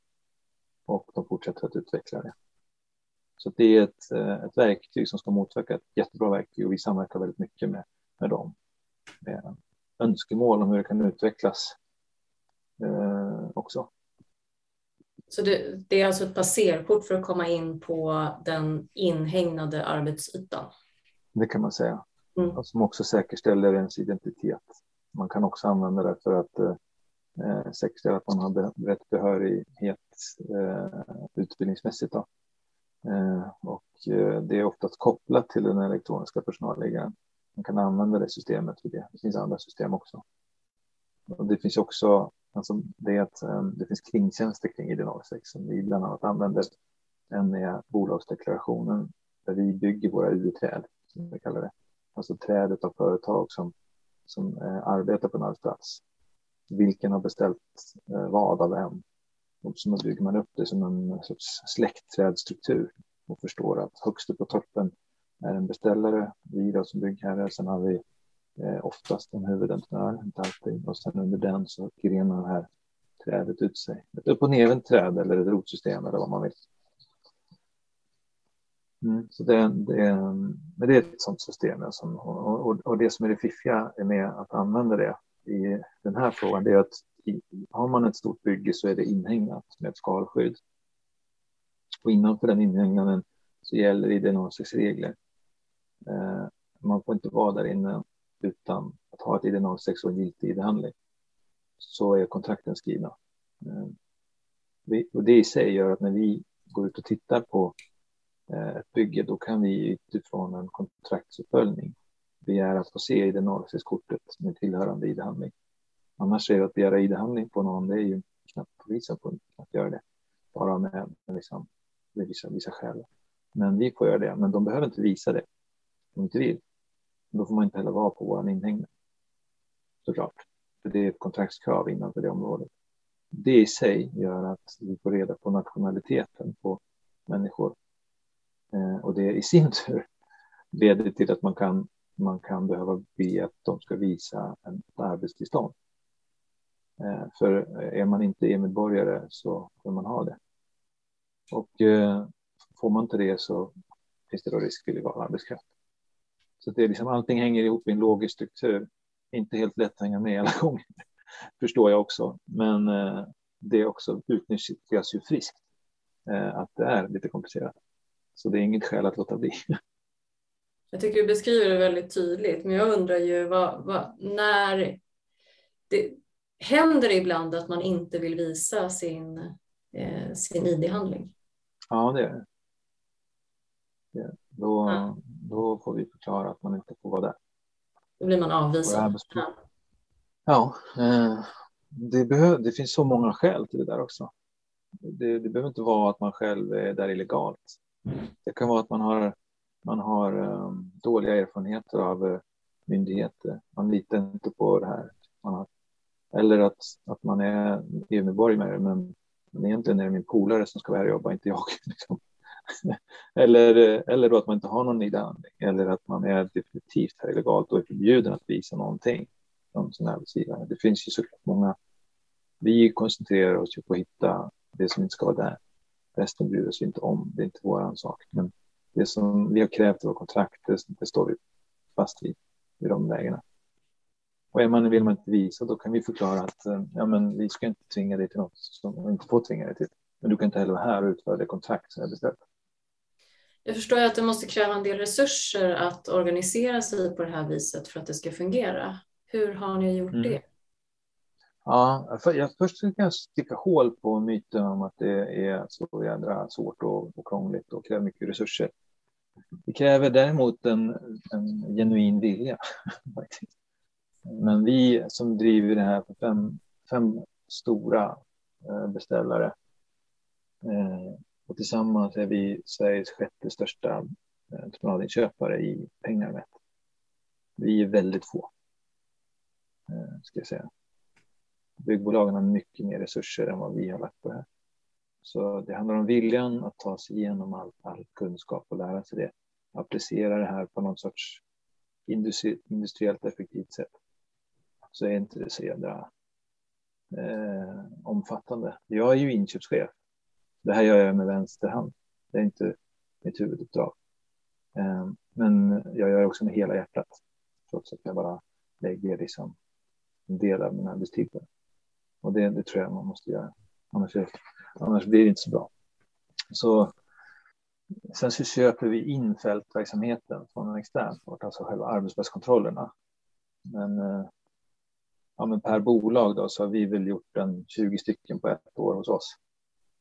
Och de fortsätter att utveckla det. Så det är ett, eh, ett verktyg som ska motverka ett jättebra verktyg och vi samverkar väldigt mycket med, med dem. Med önskemål om hur det kan utvecklas eh, också. Så det, det, är alltså ett passerkort för att komma in på den inhägnade arbetsytan? Det kan man säga. Mm. Som också säkerställer ens identitet. Man kan också använda det för att eh, säkerställa att man har rätt behörighet eh, utbildningsmässigt. Då. Eh, och eh, det är oftast kopplat till den elektroniska personalliggaren. Man kan använda det systemet för det. Det finns andra system också. Och det finns också alltså det, att, eh, det finns kringtjänster kring ID06 som vi bland annat använder. En är bolagsdeklarationen där vi bygger våra UD-träd, som vi kallar det. Alltså trädet av företag som, som eh, arbetar på en arbetsplats. Vilken har beställt eh, vad av vem och så bygger man upp det som en sorts släktträdstruktur och förstår att högst upp på toppen är en beställare, vi då som byggherre, sen har vi eh, oftast en huvudentreprenör, inte alltid, och sen under den så grenar det här trädet ut sig. Ett upp och nervänt träd eller ett rotsystem eller vad man vill. Mm, så det, det, men det är ett sådant system. som och, och, och, det som är det fiffiga med att använda det i den här frågan, det är att har man ett stort bygge så är det inhägnat med ett skalskydd. Och innanför den inhägnaden så gäller i det några slags regler. Eh, man får inte vara där inne utan att ha ett ID06 och en giltig ID-handling. Så är kontrakten skrivna. Eh, och det i sig gör att när vi går ut och tittar på eh, ett bygge, då kan vi utifrån en kontraktsuppföljning begära att få se id 06 kortet med tillhörande ID-handling. Annars är det att begära ID-handling på någon, det är ju knappt polisen på att göra det. Bara med, med, liksom, med vissa, vissa skäl. Men vi får göra det, men de behöver inte visa det om de inte vill. Då får man inte heller vara på vår inhägnad. Såklart. För det är ett kontraktskrav innanför det området. Det i sig gör att vi får reda på nationaliteten på människor. Eh, och det i sin <laughs> tur leder till att man kan, man kan behöva be att de ska visa ett arbetstillstånd. Eh, för är man inte EU-medborgare så får man ha det. Och eh, får man inte det så finns det då risk för illegal arbetskraft. Så det är liksom, allting hänger ihop i en logisk struktur. Inte helt lätt att hänga med alla gånger, <laughs> förstår jag också. Men eh, det också utnyttjas ju friskt, eh, att det är lite komplicerat. Så det är inget skäl att låta bli. <laughs> Jag tycker du beskriver det väldigt tydligt, men jag undrar ju vad, vad, när det händer ibland att man inte vill visa sin, eh, sin ID-handling? Ja, det är det. Då, ja. då får vi förklara att man inte får vara där. Då blir man avvisad. Ja, ja eh, det, behöv, det finns så många skäl till det där också. Det, det behöver inte vara att man själv är där illegalt. Det kan vara att man har, man har um, dåliga erfarenheter av uh, myndigheter. Man litar inte på det här. Har, eller att, att man är EU-medborgare men, men egentligen är det min polare som ska vara här och jobba, inte jag. <laughs> Liksom. <laughs> eller, eller då att man inte har någon ID-handling eller att man är definitivt här illegalt och är förbjuden att visa någonting som sin arbetsgivare. Det finns ju såklart många. Vi koncentrerar oss ju på att hitta det som inte ska vara där. Resten bryr oss inte om. Det är inte vår sak. Men det som vi har krävt i vårt kontrakt, det, det står vi fast vid i de lägena. Och är man, vill man inte visa, då kan vi förklara att eh, ja, men vi ska inte tvinga dig till något som vi inte får tvinga dig till. Men du kan inte heller vara här och utföra det kontrakt som är beställt. Jag förstår att det måste kräva en del resurser att organisera sig på det här viset för att det ska fungera. Hur har ni gjort mm. det? Ja, för jag, först ska jag sticka hål på myten om att det är så jädra svårt och, och krångligt och kräver mycket resurser. Det kräver däremot en, en genuin vilja. <laughs> Men vi som driver det här för fem, fem stora eh, beställare eh, och tillsammans är vi Sveriges sjätte största eh, entreprenadinköpare i pengar mätt. Vi är väldigt få, eh, ska jag säga. Byggbolagen har mycket mer resurser än vad vi har lagt på det här. Så det handlar om viljan att ta sig igenom all, all kunskap och lära sig det. Applicera det här på någon sorts industri, industriellt effektivt sätt. Så är inte det så jädra eh, omfattande. Jag är ju inköpschef det här gör jag med vänster hand. Det är inte mitt huvuduppdrag. Eh, men jag gör det också med hela hjärtat. Trots att jag bara lägger liksom en del av min arbetstid på det. Och det, det tror jag man måste göra. Annars, annars blir det inte så bra. Så, sen så köper vi in fältverksamheten från en extern part, alltså själva arbetsplatskontrollerna. Men, eh, ja, men per bolag då, så har vi väl gjort en 20 stycken på ett år hos oss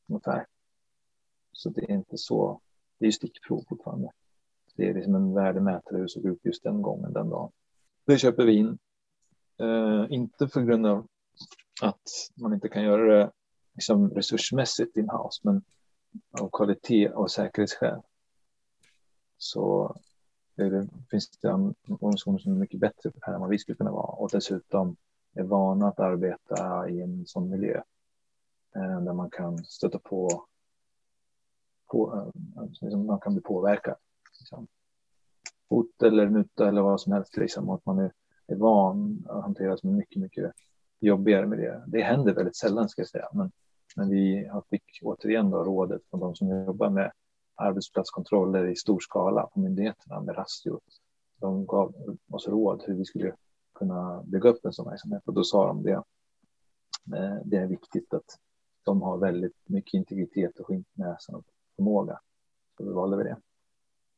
ungefär. Så det är inte så, det är stickprov fortfarande. Det är liksom en värdemätare hur det såg ut just den gången, den dagen. Det köper vi in. Eh, inte för grund av att man inte kan göra det liksom resursmässigt in-house, men av kvalitet och säkerhetsskäl. Så det finns det organisationer som är mycket bättre på det här än vad vi skulle kunna vara och dessutom är vana att arbeta i en sån miljö Eh, där man kan stöta på på, eh, alltså, liksom man kan bli påverkad. Liksom. Hot eller muta eller vad som helst, liksom, och att man är, är van att hantera som mycket, mycket jobbigare med det. Det händer väldigt sällan ska jag säga, men, men vi fick återigen då rådet från de som jobbar med arbetsplatskontroller i stor skala på myndigheterna med Rastio. De gav oss råd hur vi skulle kunna bygga upp en sån verksamhet och då sa de det. Eh, det är viktigt att de har väldigt mycket integritet och skinknäsan och förmåga. Så då valde vi det.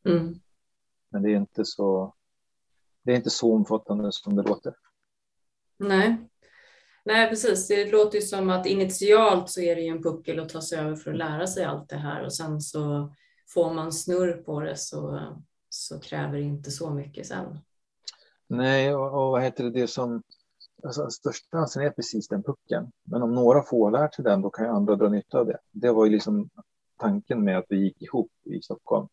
Mm. Men det är inte så. Det är inte så omfattande som det låter. Nej. Nej, precis. Det låter ju som att initialt så är det ju en puckel att ta sig över för att lära sig allt det här och sen så får man snurr på det så, så kräver det inte så mycket sen. Nej, och, och vad heter det, det som... Alltså, största chansen är precis den pucken. Men om några får lär sig den, då kan ju andra dra nytta av det. Det var ju liksom tanken med att vi gick ihop i Stockholm.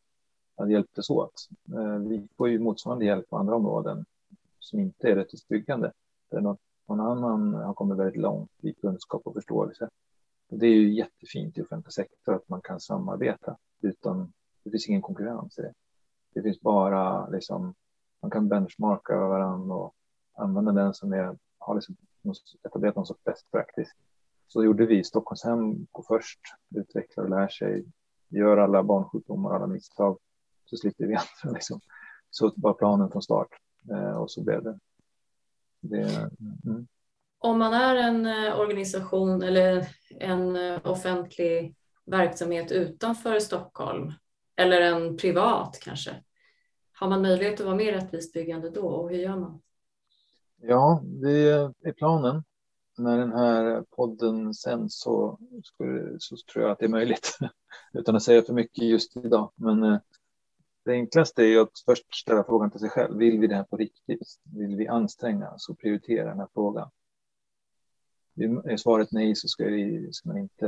Att hjälptes åt. Eh, vi får ju motsvarande hjälp på andra områden som inte är rättvist byggande. Där någon, någon annan har kommit väldigt långt i kunskap och förståelse. Och det är ju jättefint i offentlig sektor att man kan samarbeta utan det finns ingen konkurrens i det. Det finns bara liksom man kan benchmarka varandra och använda den som är, har liksom etablerat någon sorts best practice. Så gjorde vi. Stockholmshem går först, utvecklar och lär sig, gör alla barnsjukdomar, alla misstag, så slipper vi andra. <laughs> Liksom. Så var planen från start eh, och så blev det. det mm. Om man är en eh, organisation eller en eh, offentlig verksamhet utanför Stockholm eller en privat kanske, har man möjlighet att vara mer rättvist byggande då och hur gör man? Ja, det är planen. När den här podden sänds så, så tror jag att det är möjligt. <laughs> Utan att säga för mycket just idag. Men eh, det enklaste är ju att först ställa frågan till sig själv. Vill vi det här på riktigt? Vill vi anstränga oss och prioritera den här frågan? Är svaret nej så ska, vi, ska man inte...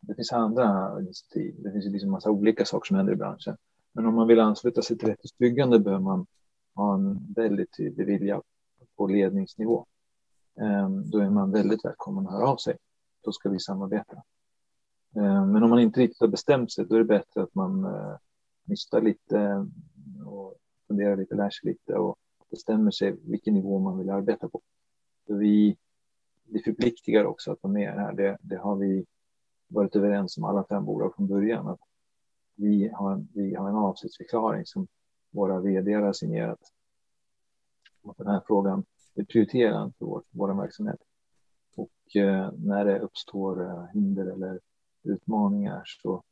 Det finns andra initiativ. Det finns ju liksom massa olika saker som händer i branschen. Men om man vill ansluta sig till rättvist byggande behöver man ha en väldigt tydlig vilja på ledningsnivå. Ehm, då är man väldigt välkommen att höra av sig. Då ska vi samarbeta. Ehm, men om man inte riktigt har bestämt sig, då är det bättre att man eh, nystar lite ehm, och funderar lite, lär sig lite och bestämmer sig vilken nivå man vill arbeta på. För vi, vi förpliktigar också att vara med här. Det, det har vi varit överens om alla fem bolag från början. Att vi har, vi har en avsiktsförklaring som våra vd har signerat. Att den här frågan är prioriterad för vår, vår verksamhet. Och eh, när det uppstår eh, hinder eller utmaningar så,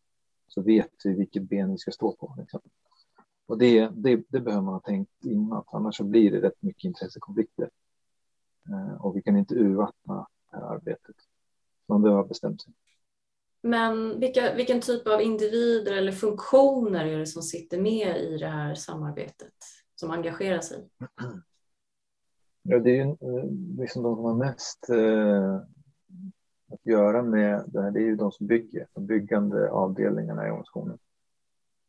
så vet vi vilket ben vi ska stå på. Liksom. Och det, det, det, behöver man ha tänkt innan, annars så blir det rätt mycket intressekonflikter. Eh, och vi kan inte urvattna det här arbetet. Man behöver ha bestämt sig. Men vilka, vilken typ av individer eller funktioner är det som sitter med i det här samarbetet, som engagerar sig? <clears throat> Ja, det är ju eh, liksom de som har mest eh, att göra med det här, det är ju de som bygger, de byggande avdelningarna i organisationen.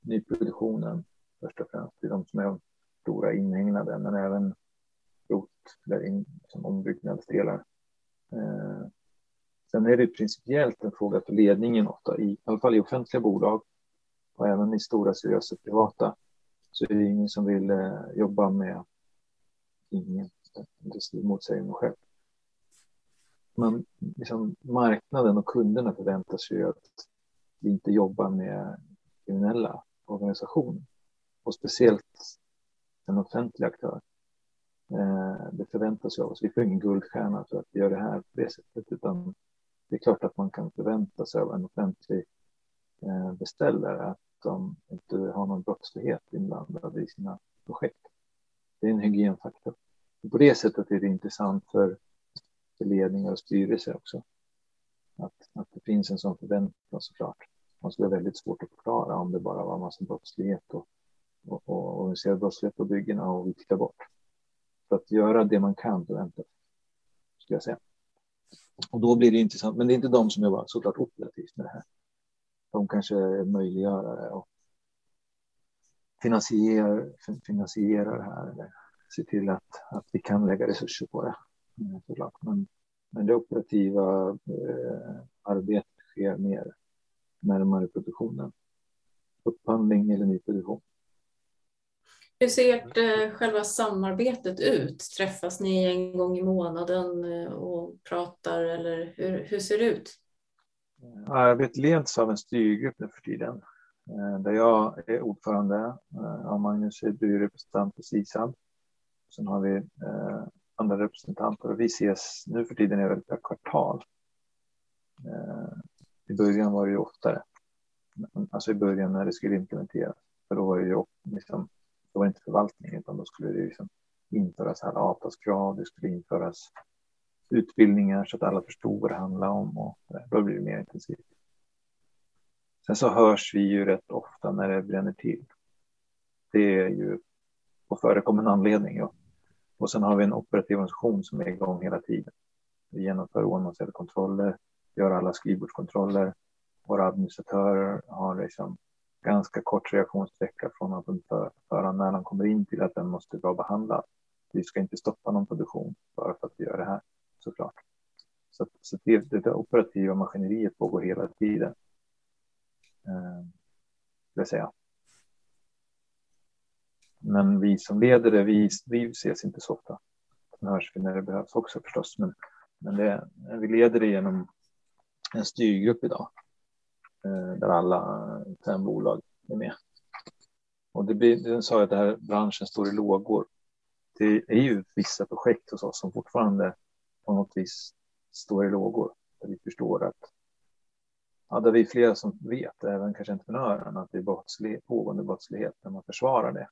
Nyproduktionen först och främst, det är de som är de stora inhägnade, men även rot, eller in, som ombyggnadsdelar. Eh, Sen är det principiellt en fråga för ledningen ofta, i, i alla fall i offentliga bolag och även i stora seriösa privata, så är det ingen som vill eh, jobba med ingen, det motsäger mig själv. Men liksom, marknaden och kunderna förväntar sig att vi inte jobbar med kriminella organisationer och speciellt en offentlig aktör. Eh, det förväntas av oss. Vi får ingen guldstjärna för att vi gör det här på det sättet, utan det är klart att man kan förvänta sig av en offentlig eh, beställare att de inte har någon brottslighet inblandad i sina projekt. Det är en hygienfaktor på det sättet är det intressant för, för ledningar och styrelser också. Att, att det finns en sån förväntan såklart. Man skulle ha väldigt svårt att förklara om det bara var en massa brottslighet och, och, och organiserad brottslighet på byggena och vi tittar bort. För att göra det man kan förväntas, skulle jag säga. Och då blir det intressant, men det är inte de som jobbar såklart operativt med det här. De kanske är möjliggörare och finansierar, finansierar det här eller ser till att, att vi kan lägga resurser på det. Såklart. Men, men det operativa eh, arbetet sker mer närmare produktionen. Upphandling eller nyproduktion. Hur ser ert, eh, själva samarbetet ut? Träffas ni en gång i månaden eh, och pratar eller hur, hur ser det ut? Arbetet leds av en styrgrupp nu för tiden eh, där jag är ordförande och Magnus är byrepresentant på SISAB. Sen har vi eh, andra representanter och vi ses nu för tiden är per kvartal. Eh, I början var det ju oftare. Alltså i början när det skulle implementeras. För då var det ju liksom det var inte förvaltning utan då skulle det liksom införas här avtalskrav, det skulle införas utbildningar så att alla förstod vad det handlade om och eh, då blir det mer intensivt. Sen så hörs vi ju rätt ofta när det bränner till. Det är ju på förekommande anledning. Och och sen har vi en operativ organisation som är igång hela tiden. Vi genomför oavsett kontroller, gör alla skrivbordskontroller. Våra administratörer har liksom ganska kort reaktionssträcka från att en föranmälan kommer in till att den måste vara behandlad. Vi ska inte stoppa någon produktion bara för att vi gör det här, såklart. Så, så det, det operativa maskineriet pågår hela tiden. Eh, det säga. Men vi som leder det, vi, vi ses inte så ofta. Sen hörs vi när det behövs också förstås. Men, men det, vi leder det genom en styrgrupp idag. Eh, där alla fem bolag är med. Och det blir, den sa att den här branschen står i lågor. Det är ju vissa projekt hos oss som fortfarande på något vis står i lågor. Där vi förstår att ja, där vi är flera som vet, även kanske entreprenören, att det är brottslighet, pågående brottslighet när man försvarar det.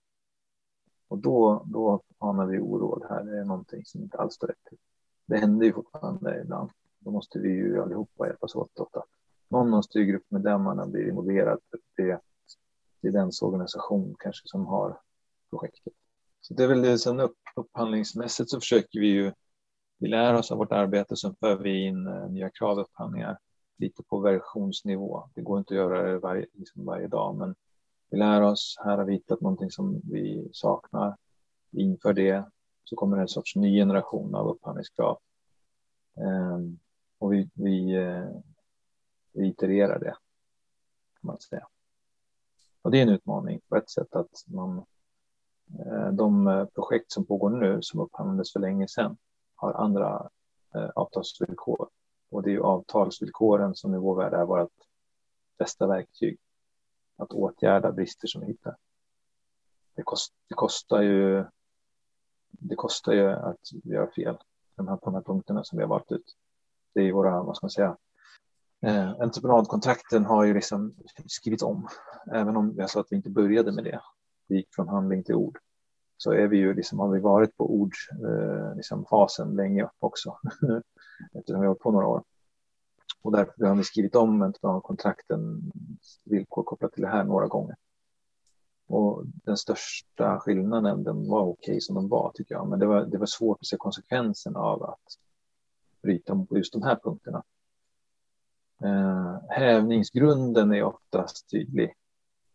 Och då, då anar vi oro. Det här är någonting som inte alls står rätt till. Det händer ju fortfarande ibland. Då måste vi ju allihopa hjälpas åt. åt att någon av styrgruppmedlemmarna blir involverad. Det, det är dens organisation kanske som har projektet. Så det är väl det som upp, upphandlingsmässigt så försöker vi ju vi lär oss av vårt arbete, sen för vi in uh, nya kravupphandlingar lite på versionsnivå. Det går inte att göra det varje, liksom varje dag, men vi lär oss. Här har vi hittat någonting som vi saknar. Inför det så kommer det en sorts ny generation av upphandlingskrav. Ehm, och vi, vi, eh, vi itererar det, kan man säga. Och det är en utmaning på ett sätt att man, eh, de eh, projekt som pågår nu som upphandlades för länge sedan har andra avtalsvillkor och det är ju avtalsvillkoren som i vår värld är vårt bästa verktyg att åtgärda brister som vi hittar. Det, kost, det, kostar ju. Det kostar ju att göra fel de här, på de här punkterna som vi har valt ut. Det är ju våra, vad ska man säga, eh, entreprenadkontrakten har ju liksom skrivits om, även om jag sa att vi inte började med det. Vi gick från handling till ord. Så är vi ju liksom, har vi varit på ordfasen eh, liksom länge också. <laughs> eftersom vi har hållit på några år. Och därför har vi skrivit om entreprenadkontrakten villkor kopplat till det här några gånger. Och den största skillnaden, den var okej okay som de var tycker jag, men det var, det var svårt att se konsekvensen av att bryta på just de här punkterna. Eh, hävningsgrunden är oftast tydlig,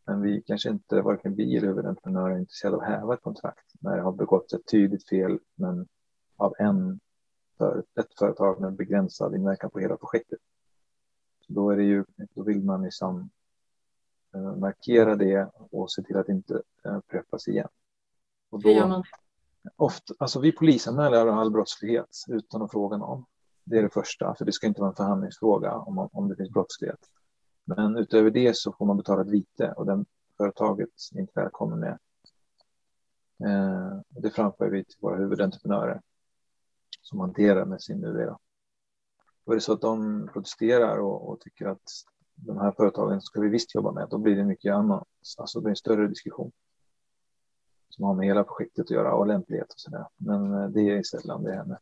men vi kanske inte, varken vi eller huvudentreprenören, är intresserade av att häva ett kontrakt när det har begått ett tydligt fel, men av en för ett företag med begränsad inverkan på hela projektet. Då, är det ju, då vill man liksom uh, markera det och se till att det inte upprepas igen. Och då, Hur gör man? Ofta, alltså vi polisanmäler all brottslighet utan att fråga någon. Det är det första, för det ska inte vara en förhandlingsfråga om, om det finns brottslighet. Men utöver det så får man betala ett vite och den företaget är inte välkommen med. Eh, det framför vi till våra huvudentreprenörer som hanterar med sin UV. Då. är det så att de protesterar och, och, tycker att de här företagen ska vi visst jobba med, då blir det mycket annat. Alltså det blir en större diskussion som har med hela projektet att göra och lämplighet och så där. Men eh, det är sällan det händer.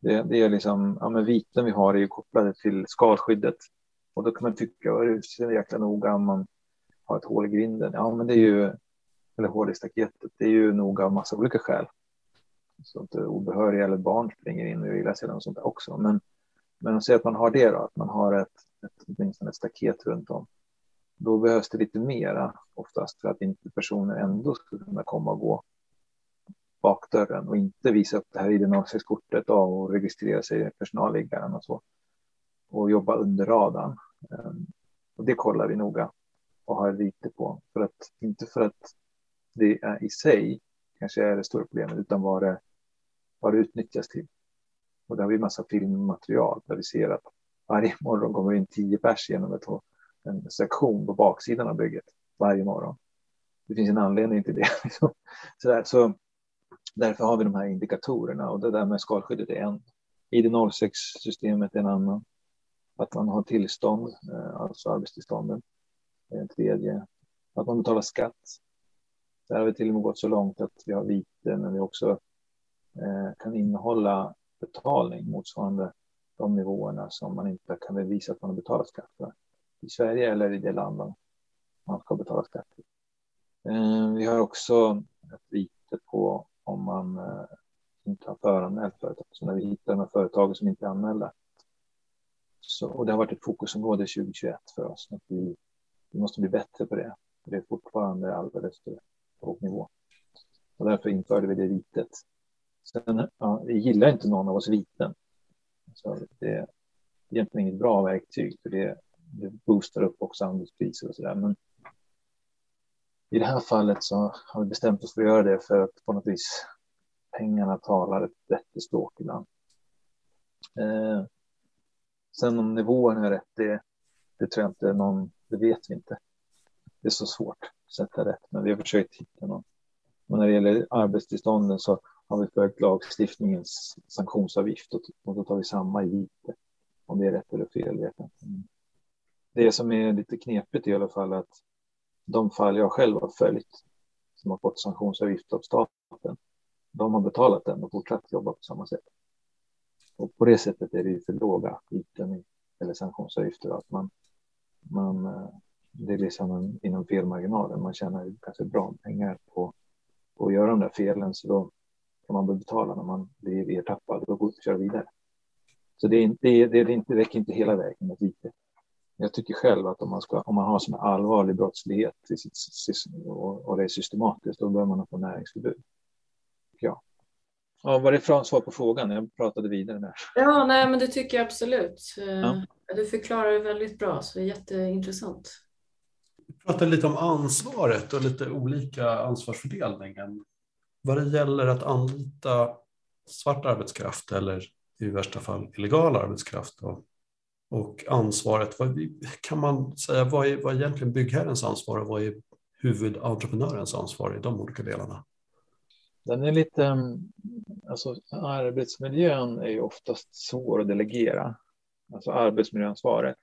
Det, det är liksom, ja men viten vi har är ju kopplade till skalskyddet och då kan man tycka, är det är så jäkla noga om man har ett hål i grinden. Ja, men det är ju, eller hål i staketet, det är ju noga av massa olika skäl så att eh, obehöriga eller barn springer in och gillar sig och sånt där också. Men, men om att man har det då, att man har ett, ett, åtminstone ett staket runt om. Då behövs det lite mera oftast för att inte personer ändå ska kunna komma och gå bakdörren och inte visa upp det här ID-06-kortet och registrera sig i personalliggaren och så. Och jobba under radarn. Ehm, och det kollar vi noga och har lite på. För att, inte för att det är i sig kanske är det stora problemet, utan vad det vad det utnyttjas till. Och där har vi massa filmmaterial där vi ser att varje morgon kommer in tio pers genom ett, en sektion på baksidan av bygget varje morgon. Det finns en anledning till det. <laughs> så, där, så därför har vi de här indikatorerna och det där med skalskyddet är en. ID06-systemet är en annan. Att man har tillstånd, eh, alltså arbetstillstånden, är en tredje. Att man betalar skatt. Där har vi till och med gått så långt att vi har vite, men vi också Eh, kan innehålla betalning motsvarande de nivåerna som man inte kan bevisa att man har betalat skatt för i Sverige eller i det land man ska betala skatt i. Eh, vi har också ett vite på om man eh, inte har föranmält företag. Så när vi hittar de här företagen som inte är anmälda. Så, och det har varit ett fokusområde 2021 för oss. Att vi, vi måste bli bättre på det. Det är fortfarande alldeles för låg nivå. Och därför införde vi det vitet. Sen ja, vi gillar inte någon av oss viten. Så det är egentligen inget bra verktyg för det, det boostar upp också andelspriser och så där. Men i det här fallet så har vi bestämt oss för att göra det för att på något vis pengarna talar ett bättre språk ibland. Eh, sen om nivån är rätt, det, det tror jag inte någon, det vet vi inte. Det är så svårt att sätta rätt, men vi har försökt hitta någon. Men när det gäller arbetstillstånden så har vi följt lagstiftningens sanktionsavgift och då tar vi samma i vite. Om det är rätt eller fel vet jag inte. Det som är lite knepigt i alla fall att de fall jag själv har följt som har fått sanktionsavgift av staten, de har betalat den och fortsatt jobba på samma sätt. Och på det sättet är det ju för låga viten eller sanktionsavgifter att man, man eh, det är liksom en, inom felmarginalen. Man tjänar ganska bra pengar på, på att göra de där felen så då kan man betala när man blir ertappad och kör vidare. Så det, är inte, det, det, det räcker inte hela vägen med vite. Jag tycker själv att om man, ska, om man har sån allvarlig brottslighet och, och det är systematiskt, då bör man få näringsförbud. Ja. Ja, var det från svar på frågan? Jag pratade vidare där. Ja, nej, men det tycker jag absolut. Eh, ja. Du förklarar det väldigt bra, så det är jätteintressant. Vi pratade lite om ansvaret och lite olika ansvarsfördelningen. Vad det gäller att anlita svart arbetskraft eller i värsta fall illegal arbetskraft. Och och ansvaret. Vad, kan man säga vad är, vad är egentligen byggherrens ansvar och vad är huvudentreprenörens ansvar i de olika delarna? Den är lite, mm, alltså arbetsmiljön är ju oftast svår att delegera, alltså arbetsmiljöansvaret.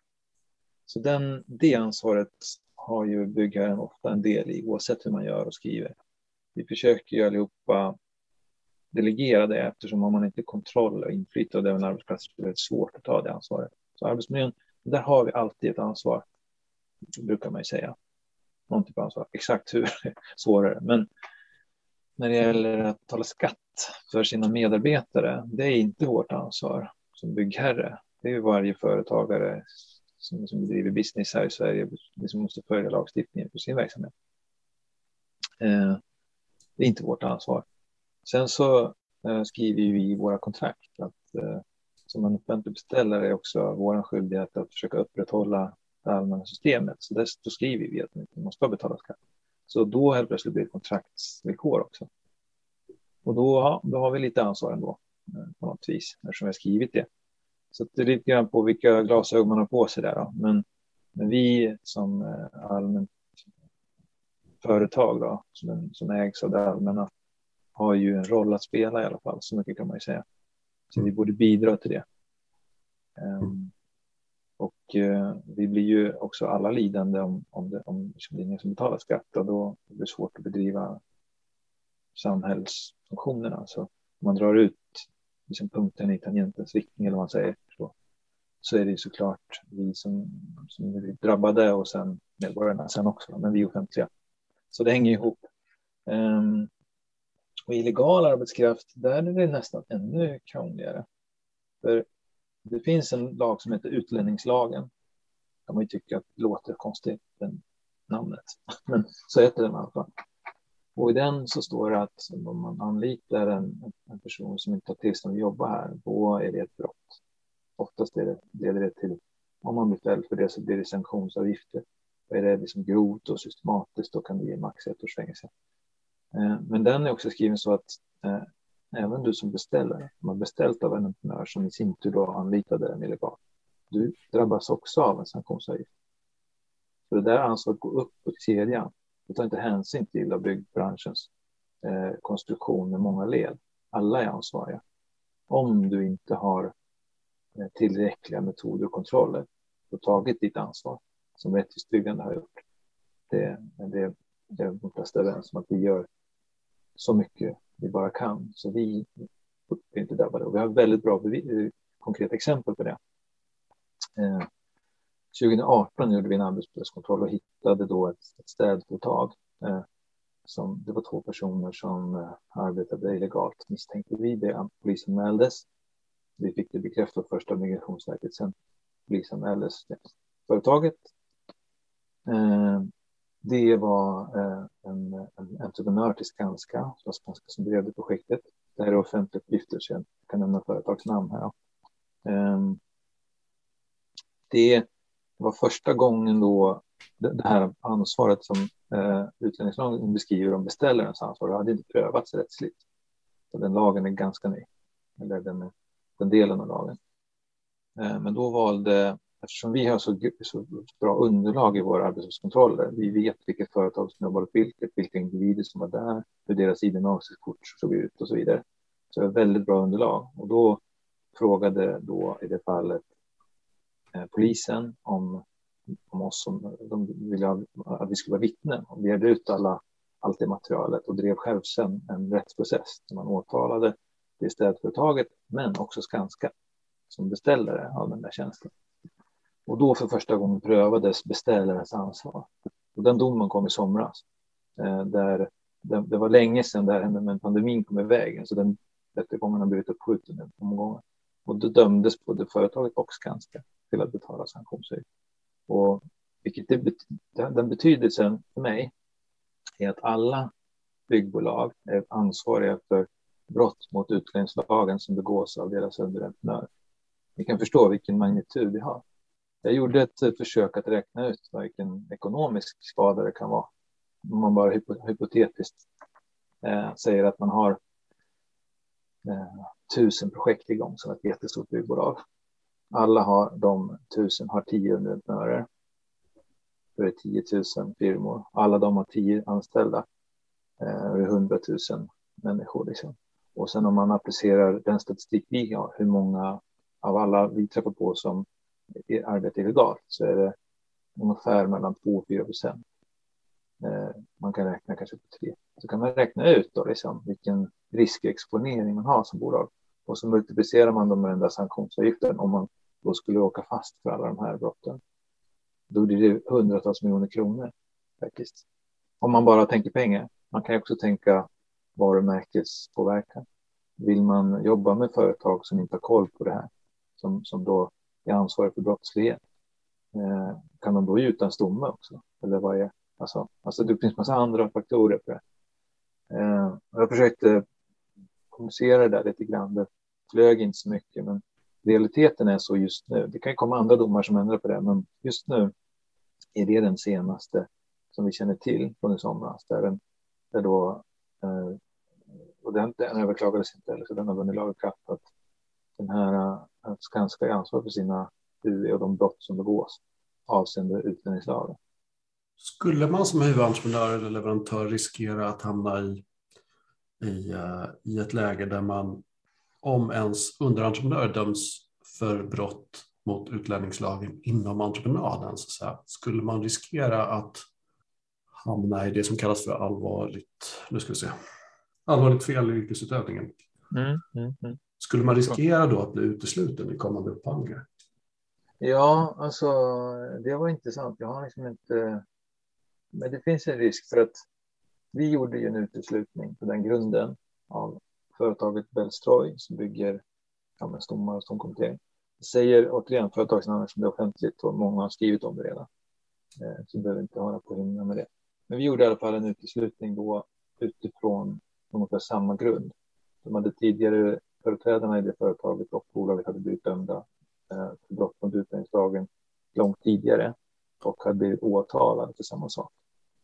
Så den, det ansvaret har ju byggherren ofta en del i oavsett hur man gör och skriver. Vi försöker ju allihopa delegera det eftersom har man inte kontroll och inflytande över en arbetsplats är det väldigt svårt att ta det ansvaret. Så arbetsmiljön, där har vi alltid ett ansvar, brukar man ju säga. Någon typ av ansvar. Exakt hur <laughs> svårare. Men när det gäller att betala skatt för sina medarbetare, det är inte vårt ansvar som byggherre. Det är varje företagare som, som bedriver business här i Sverige som måste följa lagstiftningen för sin verksamhet. Eh, det är inte vårt ansvar. Sen så eh, skriver vi i våra kontrakt att eh, som en offentlig beställare är också vår skyldighet att försöka upprätthålla det allmänna systemet. Så där, då skriver vi att vi måste betala skatt. Så då helt plötsligt blir det kontraktsvillkor också. Och då, ja, då har vi lite ansvar ändå eh, på något vis eftersom vi har skrivit det. Så det är lite grann på vilka glasögon man har på sig där. Då. Men, men vi som allmänt företag då, som, som ägs av det allmänna har ju en roll att spela i alla fall. Så mycket kan man ju säga. Så vi borde bidra till det. Um, och uh, vi blir ju också alla lidande om, om, det, om liksom det är ingen som betalar skatt och då blir det svårt att bedriva samhällsfunktionerna. Så om man drar ut liksom punkten i tangentens riktning eller vad man säger så, så är det såklart vi som, som är drabbade och sen medborgarna sen också, men vi offentliga. Så det hänger ihop. Um, och illegal arbetskraft, där är det nästan ännu krångligare. För det finns en lag som heter utlänningslagen. kan man ju tycka att det låter konstigt, den namnet. <laughs> Men så heter den i alla fall. Och i den så står det att om man anlitar en, en person som inte har tillstånd att jobba här, då är det ett brott. Oftast är det, leder det till, om man blir fälld för det så blir det sanktionsavgifter. Är det liksom grovt och systematiskt, då kan det ge max ett års fängelse. Eh, men den är också skriven så att eh, även du som beställer, som har beställt av en entreprenör som i sin tur då anlitade den illegalt, du drabbas också av en sanktionsavgift. Så det där ansvaret alltså går upp i kedjan. Det tar inte hänsyn till av byggbranschens eh, konstruktion med många led. Alla är ansvariga. Om du inte har eh, tillräckliga metoder och kontroller och tagit ditt ansvar som rättvist byggande har gjort. Det, det, det är de flesta överens om att vi gör så mycket vi bara kan. Så vi är inte drabbade. Och vi har väldigt bra konkreta exempel på det. Eh, 2018 gjorde vi en arbetsplatskontroll och hittade då ett, ett städföretag. Eh, som, det var två personer som eh, arbetade illegalt misstänkte vi det. Polisanmäldes. Vi fick det bekräftat först av Migrationsverket, sen polisanmäldes företaget. Eh, det var eh, en, en entreprenör till Skanska, Skanska som drev det projektet. Det här är offentliga uppgifter så jag kan nämna företagsnamn här. Eh, det var första gången då det här ansvaret som eh, utlänningslagen beskriver om beställarens ansvar det hade inte prövats rättsligt. Så den lagen är ganska ny, eller den, den delen av lagen. Eh, men då valde, eftersom vi har så, så bra underlag i våra arbetslivskontroller, vi vet vilket företag som jobbar åt vilket, vilka individer som var där, hur deras ID-kort såg ut och så vidare. Så det var väldigt bra underlag och då frågade då i det fallet eh, polisen om, om oss som de ville att vi skulle vara vittnen och begärde ut alla, allt det materialet och drev själv sen en rättsprocess där man åtalade det städföretaget men också Skanska som beställare av den där tjänsten. Och då för första gången prövades beställarens ansvar. Och den domen kom i somras. Eh, där det, det, var länge sedan det här hände, men pandemin kom i vägen, så den rättegången har blivit uppskjuten en omgång. Och då dömdes både företaget och Skanska till att betala sanktionsavgift. Och vilket det, den betydelsen för mig är att alla byggbolag är ansvariga för brott mot utlänningslagen som begås av deras underentreprenör. Ni kan förstå vilken magnitud vi har. Jag gjorde ett försök att räkna ut vilken ekonomisk skada det kan vara. Om man bara hypotetiskt eh, säger att man har eh, tusen projekt igång som ett jättestort byggbolag. Alla har de tusen har tio underentreprenörer. Det är 10 000 firmor. Alla de har tio anställda. Eh, det är 100 000 människor. Liksom. Och sen om man applicerar den statistik vi har, hur många av alla vi träffar på som arbetar illegalt, så är det ungefär mellan 2 och 4 procent. Eh, man kan räkna kanske på tre. Så kan man räkna ut då liksom vilken riskexponering man har som bolag. Och så multiplicerar man dem med den där sanktionsavgiften om man då skulle åka fast för alla de här brotten. Då blir det hundratals miljoner kronor faktiskt. Om man bara tänker pengar. Man kan också tänka varumärkespåverkan. Vill man jobba med företag som inte har koll på det här, som, som då är ansvarig för brottslighet, eh, kan de då utan en stomme också? Eller vad är, alltså, alltså det finns massa andra faktorer på det. Eh, jag försökte kommunicera det där lite grann. Det flög inte så mycket, men realiteten är så just nu. Det kan ju komma andra domar som ändrar på det, men just nu är det den senaste som vi känner till från i somras. Där, den, där då, eh, och den, den överklagades inte heller, så den har vunnit laga kraft. Att den här att Skanska är ansvarig för sina UE och de brott som begås avseende utlänningslagen. Skulle man som huvudentreprenör eller leverantör riskera att hamna i i, uh, i ett läge där man, om ens underentreprenör döms för brott mot utlänningslagen inom entreprenaden, så säga, skulle man riskera att hamna i det som kallas för allvarligt, nu ska vi se, allvarligt fel i yrkesutövningen. Mm, mm, mm. Skulle man riskera då att bli utesluten i kommande upphandlingar? Ja, alltså det var intressant. Jag har liksom inte... Men det finns en risk för att vi gjorde ju en uteslutning på den grunden av företaget Bellstroy som bygger ja, stommar och stomkomplettering. Jag säger återigen företagsnamnet som det är offentligt och många har skrivit om det redan. Eh, så behöver inte hålla på himla med det. Men vi gjorde i alla fall en uteslutning då utifrån ungefär samma grund. De hade tidigare företrädarna i det företaget och bolaget hade blivit dömda eh, för brott mot utlänningslagen långt tidigare och hade blivit åtalade för samma sak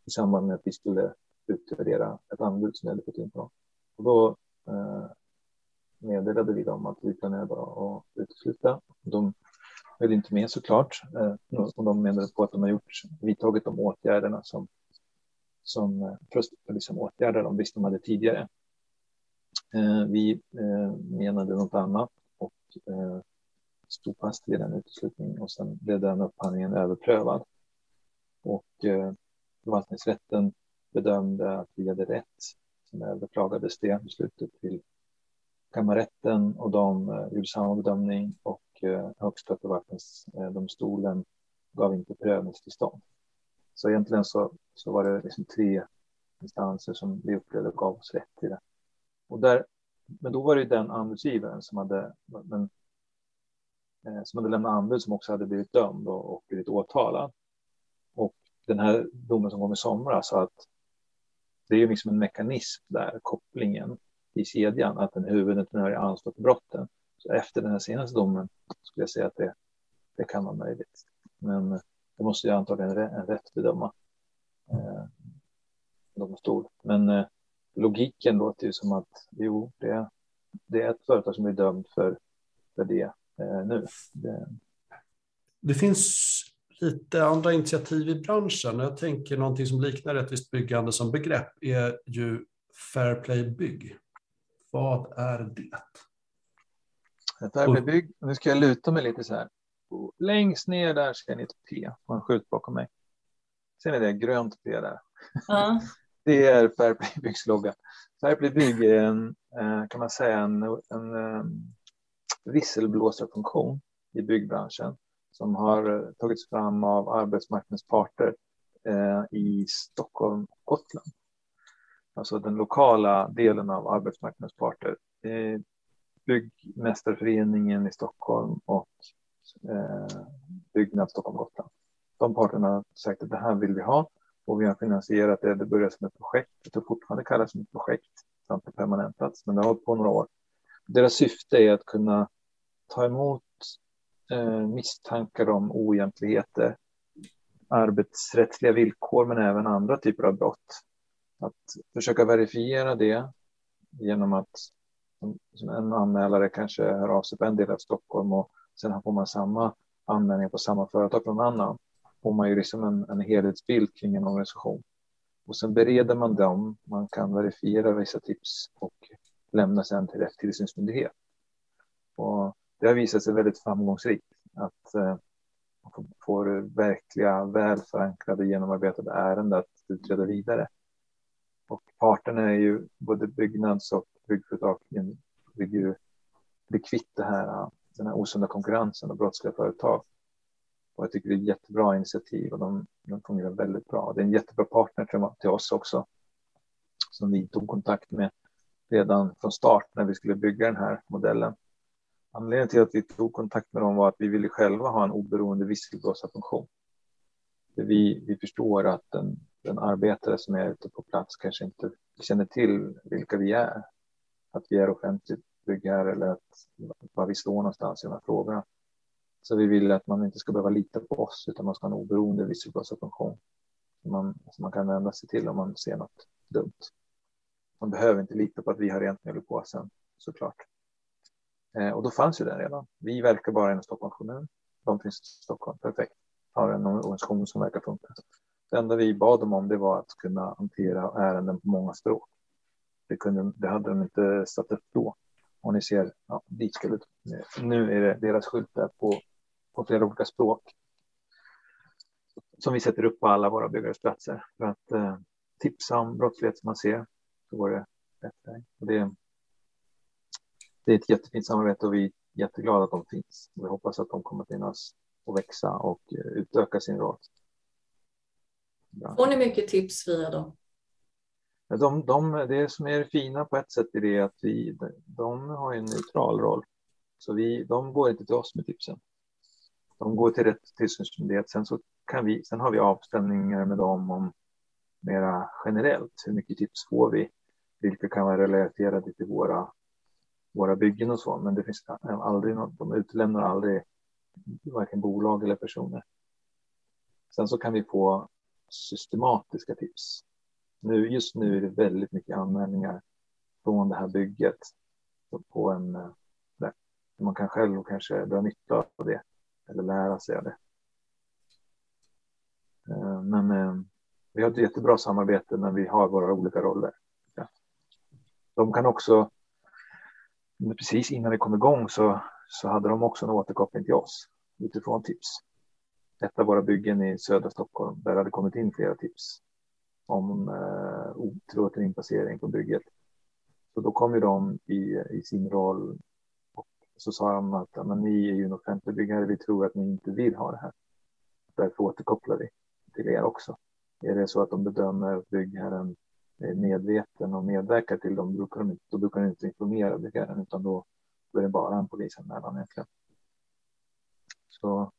i samband med att vi skulle utvärdera ett anbud som vi hade fått in på. Och då eh, meddelade vi dem att vi planerade att utesluta. De höll inte med såklart. Eh, och de menade på att de har gjort, vidtagit de åtgärderna som, som eh, för att liksom åtgärda de brister de hade tidigare. Eh, vi eh, menade något annat och eh, stod fast vid den uteslutningen och sen blev den upphandlingen överprövad. Och eh, förvaltningsrätten bedömde att vi hade rätt. Sen överklagades det beslutet till kammarrätten och de eh, gjorde samma bedömning och eh, Högsta förvaltningsdomstolen gav inte prövningstillstånd. Så egentligen så, så var det liksom tre instanser som vi upplevde gav oss rätt i det. Och där, men då var det ju den anbudsgivaren som hade, men, eh, som hade lämnat anbud som också hade blivit dömd och, och blivit åtalad. Och den här domen som kom i somras sa att det är ju liksom en mekanism där, kopplingen i kedjan, att en huvudentreprenör är ansvarig för brotten. Så efter den här senaste domen skulle jag säga att det, det kan vara möjligt. Men eh, det måste ju antagligen en rätt bedöma. Eh, domstol. Men eh, logiken låter ju som att jo, det, det är ett företag som är dömt för, för det eh, nu. Det... det finns lite andra initiativ i branschen. Jag tänker någonting som liknar rättvist byggande som begrepp är ju Fair Play Bygg. Vad är det? Fair Play Bygg, nu ska jag luta mig lite så här. Längst ner där ser ni ett P på en skylt bakom mig. Ser ni det? Grönt P där. Ja. <laughs> Det är Fairplay Byggs logga. Fairplay Bygg är en, eh, kan man säga, en, en eh, visselblåsarfunktion i byggbranschen som har tagits fram av arbetsmarknadens parter eh, i Stockholm och Gotland. Alltså den lokala delen av arbetsmarknadens parter. Byggmästarföreningen i Stockholm och eh, Byggnad Stockholm Gotland. De parterna har sagt att det här vill vi ha och vi har finansierat det. Det började som ett projekt. Det fortfarande kallas som ett projekt samt det permanentats, men det har hållit på några år. Deras syfte är att kunna ta emot eh, misstankar om oegentligheter, arbetsrättsliga villkor, men även andra typer av brott. Att försöka verifiera det genom att som en anmälare kanske hör av sig på en del av Stockholm och sen får man samma anmälning på samma företag från en annan får man ju liksom en, en helhetsbild kring en organisation. Och sen bereder man dem, man kan verifiera vissa tips och lämna sen till rätt tillsynsmyndighet. Och det har visat sig väldigt framgångsrikt att eh, man får verkliga, väl förankrade, genomarbetade ärenden att utreda vidare. Och parterna är ju både byggnads och byggföretag vill ju bli kvitt det här, den här osunda konkurrensen och brottsliga företag. Och jag tycker det är ett jättebra initiativ och de, de fungerar väldigt bra. Det är en jättebra partner till, oss också. Som vi tog kontakt med redan från start när vi skulle bygga den här modellen. Anledningen till att vi tog kontakt med dem var att vi ville själva ha en oberoende visselblåsarfunktion. Vi, vi förstår att den, den arbetare som är ute på plats kanske inte känner till vilka vi är. Att vi är offentligt byggare eller att, var vi står någonstans i de här frågorna. Så vi vill att man inte ska behöva lita på oss utan man ska ha en oberoende visselblåsarfunktion som man, som man kan vända sig till om man ser något dumt. Man behöver inte lita på att vi har rent mjöl i påsen såklart. Eh, och då fanns ju den redan. Vi verkar bara inom Stockholms kommun. De finns i Stockholm. Perfekt. Har en organisation som verkar funka. Det enda vi bad dem om det var att kunna hantera ärenden på många språk. Det, kunde, det hade de inte satt upp då. Och ni ser, ja, dit skulle, nu är det deras skylt där på på flera olika språk. Som vi sätter upp på alla våra byggarbetsplatser för att eh, tipsa om brottslighet som man ser. Så går det rätt det, det är ett jättefint samarbete och vi är jätteglada att de finns. Vi hoppas att de kommer finnas och växa och eh, utöka sin roll. Bra. Får ni mycket tips via dem? De, de, det som är fina på ett sätt är det att vi, de har en neutral roll. Så vi, de går inte till oss med tipsen. De går till rätt tillsynsmyndighet. Sen, så kan vi, sen har vi avstämningar med dem om mera generellt. Hur mycket tips får vi? Vilka kan vara relaterade till våra, våra byggen och så. Men det finns aldrig något, de utlämnar aldrig varken bolag eller personer. Sen så kan vi få systematiska tips. Nu, just nu är det väldigt mycket anmälningar från det här bygget på en där man kan själv kanske dra nytta av det eller lära sig av det. Eh, men eh, vi har ett jättebra samarbete när vi har våra olika roller. De kan också, precis innan vi kom igång så, så hade de också en återkoppling till oss utifrån tips. Ett av våra byggen i södra Stockholm, där hade kommit in flera tips om eh, otillåten inpassering på bygget. Så då kom ju de i, i sin roll så sa de att men ni är ju en offentlig byggare, vi tror att ni inte vill ha det här. Därför återkopplar vi till er också. Är det så att de bedömer att byggherren är medveten och medverkar till dem, brukar de, då brukar de inte informera byggherren utan då, är det bara en polisanmälan egentligen. Så,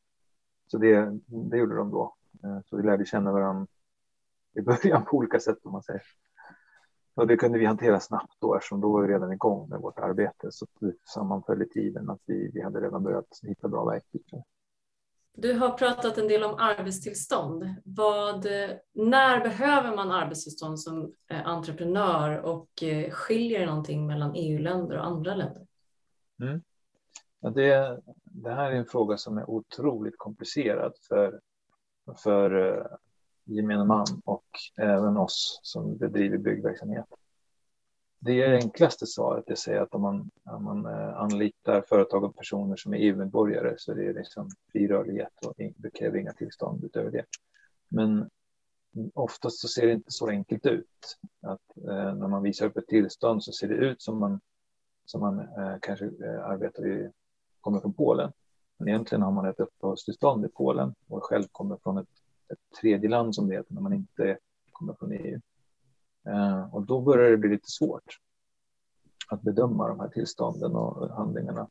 så det, det gjorde de då. Eh, så vi lärde känna varandra i början på olika sätt om man säger. Och det kunde vi hantera snabbt då eftersom då var vi redan igång med vårt arbete så det sammanföll i tiden att vi, vi hade redan börjat hitta bra verktyg. Du har pratat en del om arbetstillstånd. Vad, när behöver man arbetstillstånd som eh, entreprenör och eh, skiljer det någonting mellan EU-länder och andra länder? Mm. Ja, det, det här är en fråga som är otroligt komplicerad för, för eh, gemene man och även oss som bedriver byggverksamhet. Det enklaste svaret är att säga att om man, om man eh, anlitar företag och personer som är EU-medborgare så är det liksom fri rörlighet och det kräver inga tillstånd utöver det. Men oftast så ser det inte så enkelt ut. Att, eh, när man visar upp ett tillstånd så ser det ut som man, som man eh, kanske eh, arbetar i, kommer från Polen. Men egentligen har man ett uppehållstillstånd i Polen och själv kommer från ett, ett tredje land som det heter när man inte kommer från EU. Eh, och då börjar det bli lite svårt att bedöma de här tillstånden och handlingarna.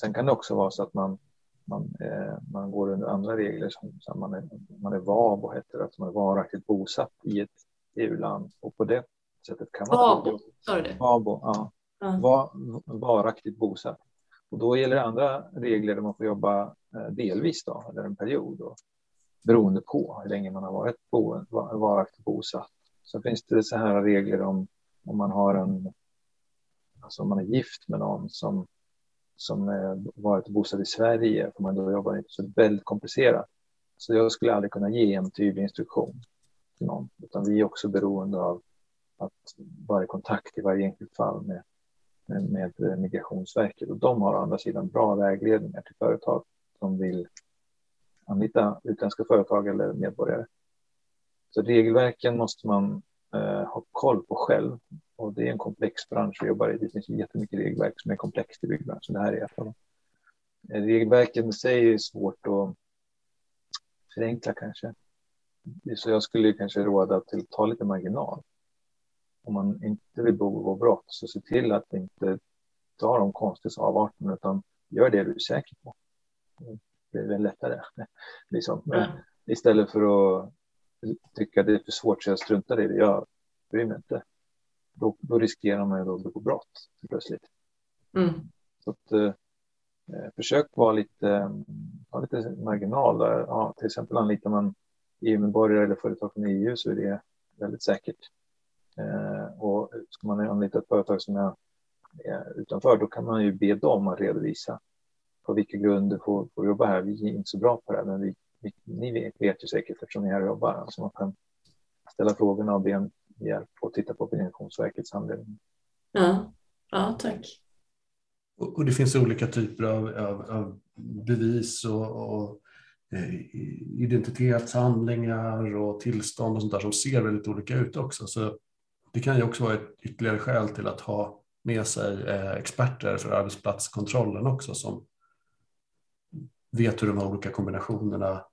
Sen kan det också vara så att man, man, eh, man går under andra regler som, man, är, man är VABO, heter det, att man är varaktigt bosatt i ett EU-land och på det sättet kan man... VABO, sa du det? VABO, ja. Mm. Va, varaktigt bosatt. Och då gäller det andra regler där man får jobba eh, delvis då, eller en period. Då, beroende på hur länge man har varit bo, varaktigt bosatt. Så finns det så här regler om om man har en, alltså om man är gift med någon som, som varit bosatt i Sverige, får man då jobba inte så väldigt komplicerat. Så jag skulle aldrig kunna ge en tydlig instruktion till någon, utan vi är också beroende av att vara i kontakt i varje enskilt fall med, med, med Migrationsverket. Och de har å andra sidan bra vägledningar till företag som vill anlita utländska företag eller medborgare. Så regelverken måste man eh, ha koll på själv. Och det är en komplex bransch vi jobbar i. Det finns jättemycket regelverk som är komplext i byggbranschen. Det här är ett av dem. Eh, regelverken i sig är svårt att förenkla kanske. Så jag skulle kanske råda till att ta lite marginal. Om man inte vill begå brott så se till att inte ta de konstiga avarterna utan gör det du är säker på. Det är väl lättare. <laughs> Liksom. Men istället för att tycka det är för svårt så jag struntar i det. Jag bryr mig inte. Då, då riskerar man ju att begå brott plötsligt. Mm. Så att, eh, försök vara lite, ha lite marginal. Där. Ja, till exempel anlitar man EU-medborgare eller företag från EU så är det väldigt säkert. Eh, och ska man anlita ett företag som är, är utanför då kan man ju be dem att redovisa på vilka grunder får, får jobba här. Vi är inte så bra på det här, men vi ni vet, vet ju säkert eftersom ni är här och jobbar. Alltså man kan ställa frågorna och be om hjälp och titta på Migrationsverkets handledning. Ja, ja tack. Och, och, det finns olika typer av, av, av bevis och, och eh, identitetshandlingar och tillstånd och sånt där som ser väldigt olika ut också. Så det kan ju också vara ett ytterligare skäl till att ha med sig eh, experter för arbetsplatskontrollen också som vet hur de här olika kombinationerna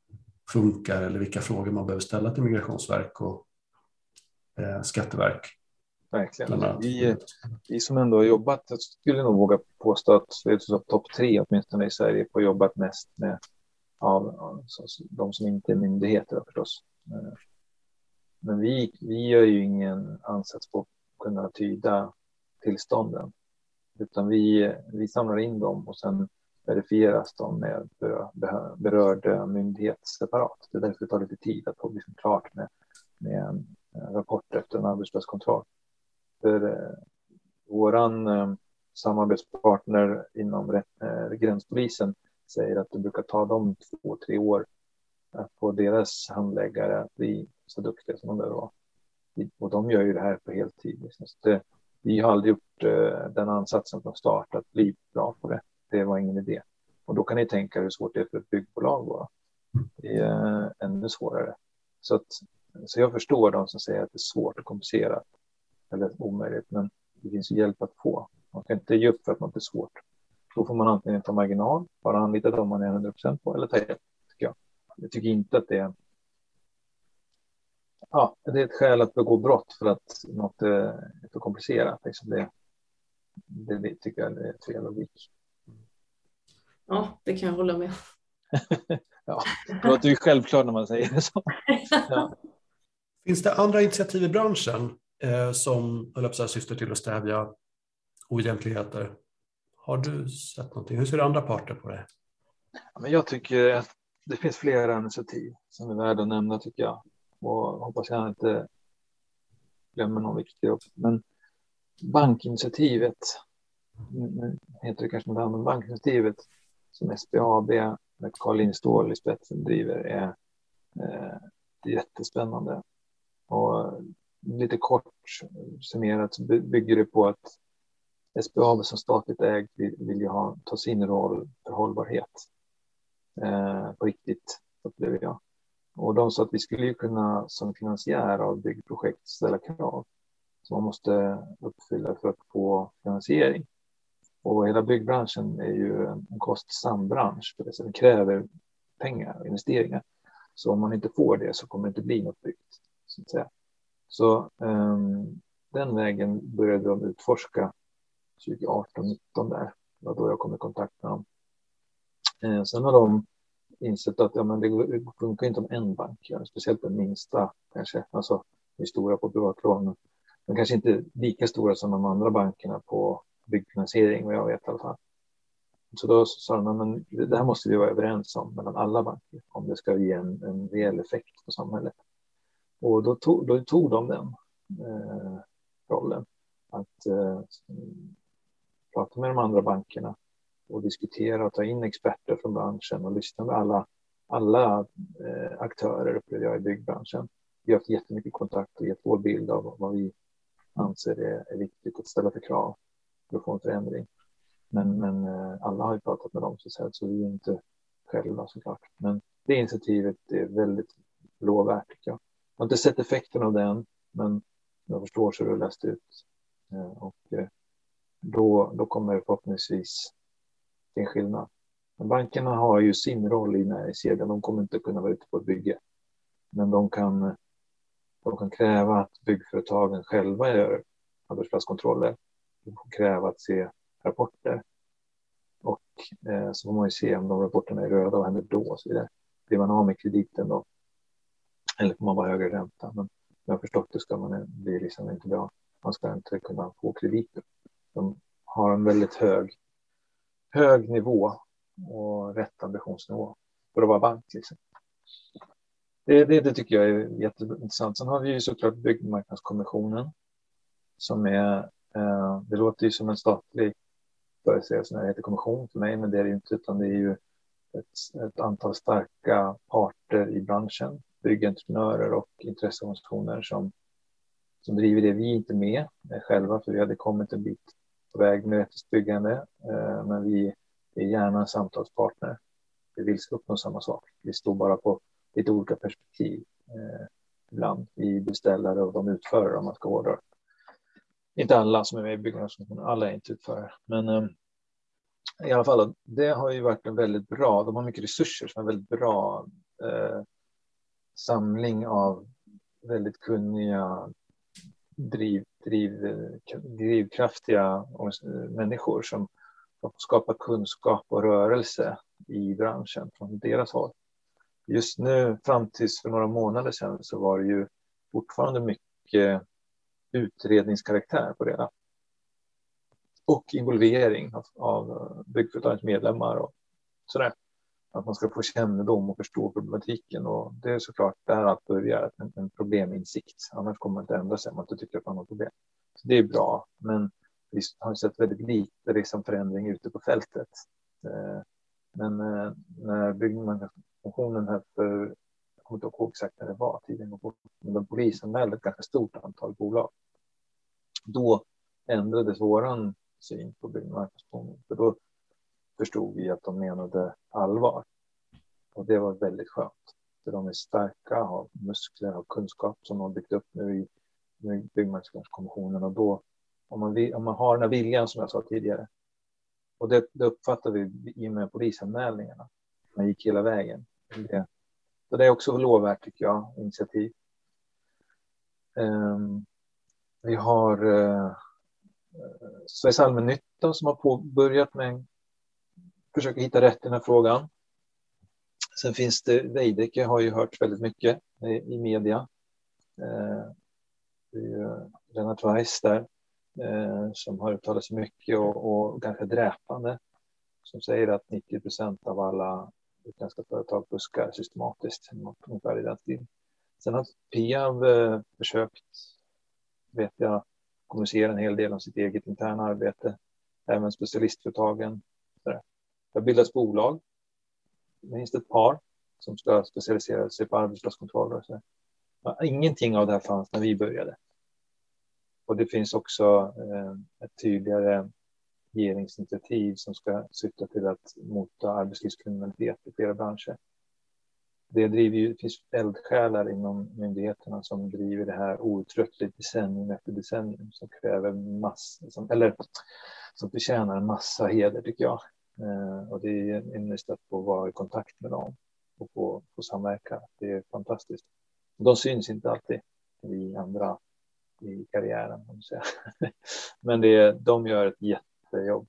funkar eller vilka frågor man behöver ställa till Migrationsverk och eh, Skatteverk. Verkligen. Vi, vi som ändå har jobbat, jag skulle nog våga påstå att vi är topp tre åtminstone i Sverige på jobbat mest med av de som inte är myndigheter förstås. Eh, men vi, vi gör ju ingen ansats på att kunna tyda tillstånden, utan vi, vi samlar in dem och sen verifieras de med berörd eh, myndighet separat. Det är därför det tar lite tid att få liksom klart med, med eh, en rapport efter en arbetsplatskontroll. För eh, våran eh, samarbetspartner inom eh, gränspolisen säger att det brukar ta dem två, tre år att få deras handläggare att bli så duktiga som de behöver vara. Och de gör ju det här på heltid. Liksom. Så det, eh, vi har aldrig gjort eh, den ansatsen från start att bli bra på det det var ingen idé. Och då kan ni tänka hur svårt det är för ett byggbolag. Då. Det är eh, ännu svårare. Så, att, så jag förstår de som säger att det är svårt och komplicerat eller omöjligt, men det finns hjälp att få. Man kan inte ge upp för att något är svårt. Då får man antingen ta marginal, bara anlita dem man är 100% på, eller ta hjälp. Tycker jag. jag tycker inte att det är ja, det är ett skäl att begå brott för att något är för komplicerat. Liksom det, det, det tycker jag är fel logik. Ja, det kan jag hålla med. <laughs> ja, det låter ju självklart när man säger det så. <laughs> Ja. Finns det andra initiativ i branschen eh, som säga, syftar till att stävja oegentligheter? Har du sett någonting? Hur ser andra parter på det? Ja, men jag tycker att det finns flera initiativ som är värda att nämna tycker jag. Och hoppas jag inte glömmer någon viktig. Men bankinitiativet, heter det kanske något annat, bankinitiativet som SBAB med Karl Lindstål i spetsen driver är, eh, jättespännande. Och lite kort summerat bygger det på att SBAB som statligt ägd vill, vill ju ha, ta sin roll för hållbarhet eh, på riktigt, upplever jag. Och de sa att vi skulle ju kunna som finansiär av byggprojekt ställa krav som man måste uppfylla för att få finansiering. Och hela byggbranschen är ju en kostsam bransch, för det, kräver pengar och investeringar. Så om man inte får det så kommer det inte bli något byggt. Så, att säga. så um, den vägen började de utforska 2018-19 där. Det var då jag kom i kontakt med dem. Eh, sen har de insett att ja, men det funkar inte om en bank gör speciellt den minsta kanske. Alltså, de är stora på privatlån, men kanske inte lika stora som de andra bankerna på byggfinansiering, vad jag vet i alla fall. Så då sa de, men det här måste vi vara överens om mellan alla banker om det ska ge en, en reell effekt på samhället. Och då tog, då tog de den eh, rollen att eh, prata med de andra bankerna och diskutera och ta in experter från branschen och lyssna med alla, alla eh, aktörer upplever jag i byggbranschen. Vi har haft jättemycket kontakt och gett vår bild av vad vi anser är, är viktigt att ställa för krav för att få en förändring. Men, men eh, alla har ju pratat med dem så, sätt, så vi är inte själva såklart. Men det initiativet är väldigt lovvärt tycker jag. Jag har inte sett effekten av den, men jag förstår så rullas det ut. Eh, och eh, då, då kommer det förhoppningsvis till en skillnad. Men bankerna har ju sin roll i näringskedjan. De kommer inte kunna vara ute på ett bygge. Men de kan, de kan kräva att byggföretagen själva gör arbetsplatskontroller. Får kräva att se rapporter. Och eh, så får man ju se om de rapporterna är röda, vad händer då? Och så vidare. Blir man av med krediten då? Eller får man bara högre ränta? Men jag har förstått det ska man eh, bli liksom inte bra. Man ska inte kunna få krediter. De har en väldigt hög hög nivå och rätt ambitionsnivå för att vara bank. Liksom. Det, det, det, tycker jag är jätteintressant. Sen har vi ju såklart Byggmarknadskommissionen som är, Eh, det låter ju som en statlig företeelse när det heter kommission för mig, men det är det ju inte, utan det är ju ett, ett antal starka parter i branschen, byggentreprenörer och intresseorganisationer som, som driver det. Vi är inte med eh, själva, för vi hade kommit en bit på väg med rättvist byggande, eh, men vi är gärna en samtalspartner. Vi vill uppnå samma sak. Vi står bara på lite olika perspektiv ibland. Vi beställare och de utförare om man ska hårdra. Inte alla som är med i byggnadsorganisationen, alla är inte utförare. Men eh, i alla fall, det har ju varit en väldigt bra, de har mycket resurser som är väldigt bra eh, samling av väldigt kunniga driv, driv, drivkraftiga människor som skapar kunskap och rörelse i branschen från deras håll. Just nu, fram tills för några månader sedan, så var det ju fortfarande mycket utredningskaraktär på det. Och involvering av, av byggföretagens medlemmar och sådär att man ska få kännedom och förstå problematiken. Och det är såklart där allt börjar, en, en probleminsikt. Annars kommer man inte ändra sig om man inte tycker att man har problem. Så det är bra, men vi har sett väldigt lite liksom förändring ute på fältet. Eh, men eh, när byggnadsfunktionen här för, kommer inte ihåg exakt när det var, tiden men de polisanmälde ett ganska stort antal bolag. Då ändrades våran syn på byggmarknadsfunktionen, för då förstod vi att de menade allvar. Och det var väldigt skönt. För de är starka, har muskler, och kunskap som de har byggt upp nu i, i byggmarknadskommissionen. Och då, om man, vill, om man har den här viljan som jag sa tidigare, och det, det uppfattar vi i och med polisanmälningarna, man gick hela vägen. Det, så det är också lovvärt tycker jag, initiativ. Ehm, vi har uh, Sveriges allmännytta som har påbörjat med försöka hitta rätt i den här frågan. Sen finns det, Veidekke har ju hört väldigt mycket i, i media. Eh, det är ju Lennart Weiss där eh, som har uttalat sig mycket och, och, ganska dräpande. Som säger att 90 procent av alla utländska företag fuskar systematiskt. Ungefär i den stilen. Sen har Piav eh, försökt, vet jag, kommunicera en hel del om sitt eget interna arbete. Även specialistföretagen. Det har bildats bolag. Minst ett par som ska specialisera sig på arbetsplatskontroller. Så. Ingenting av det här fanns när vi började. Och det finns också eh, ett tydligare regeringsinitiativ som ska syfta till att mota arbetslivskriminalitet i flera branscher. Det, driver ju, det finns eldsjälar inom myndigheterna som driver det här outtröttligt decennium efter decennium som kräver massa, som, eller som förtjänar en massa heder tycker jag. Eh, och det är en att få vara i kontakt med dem och få, få samverka. Det är fantastiskt. De syns inte alltid, i andra i karriären. <laughs> Men det, de gör ett jätte jobb.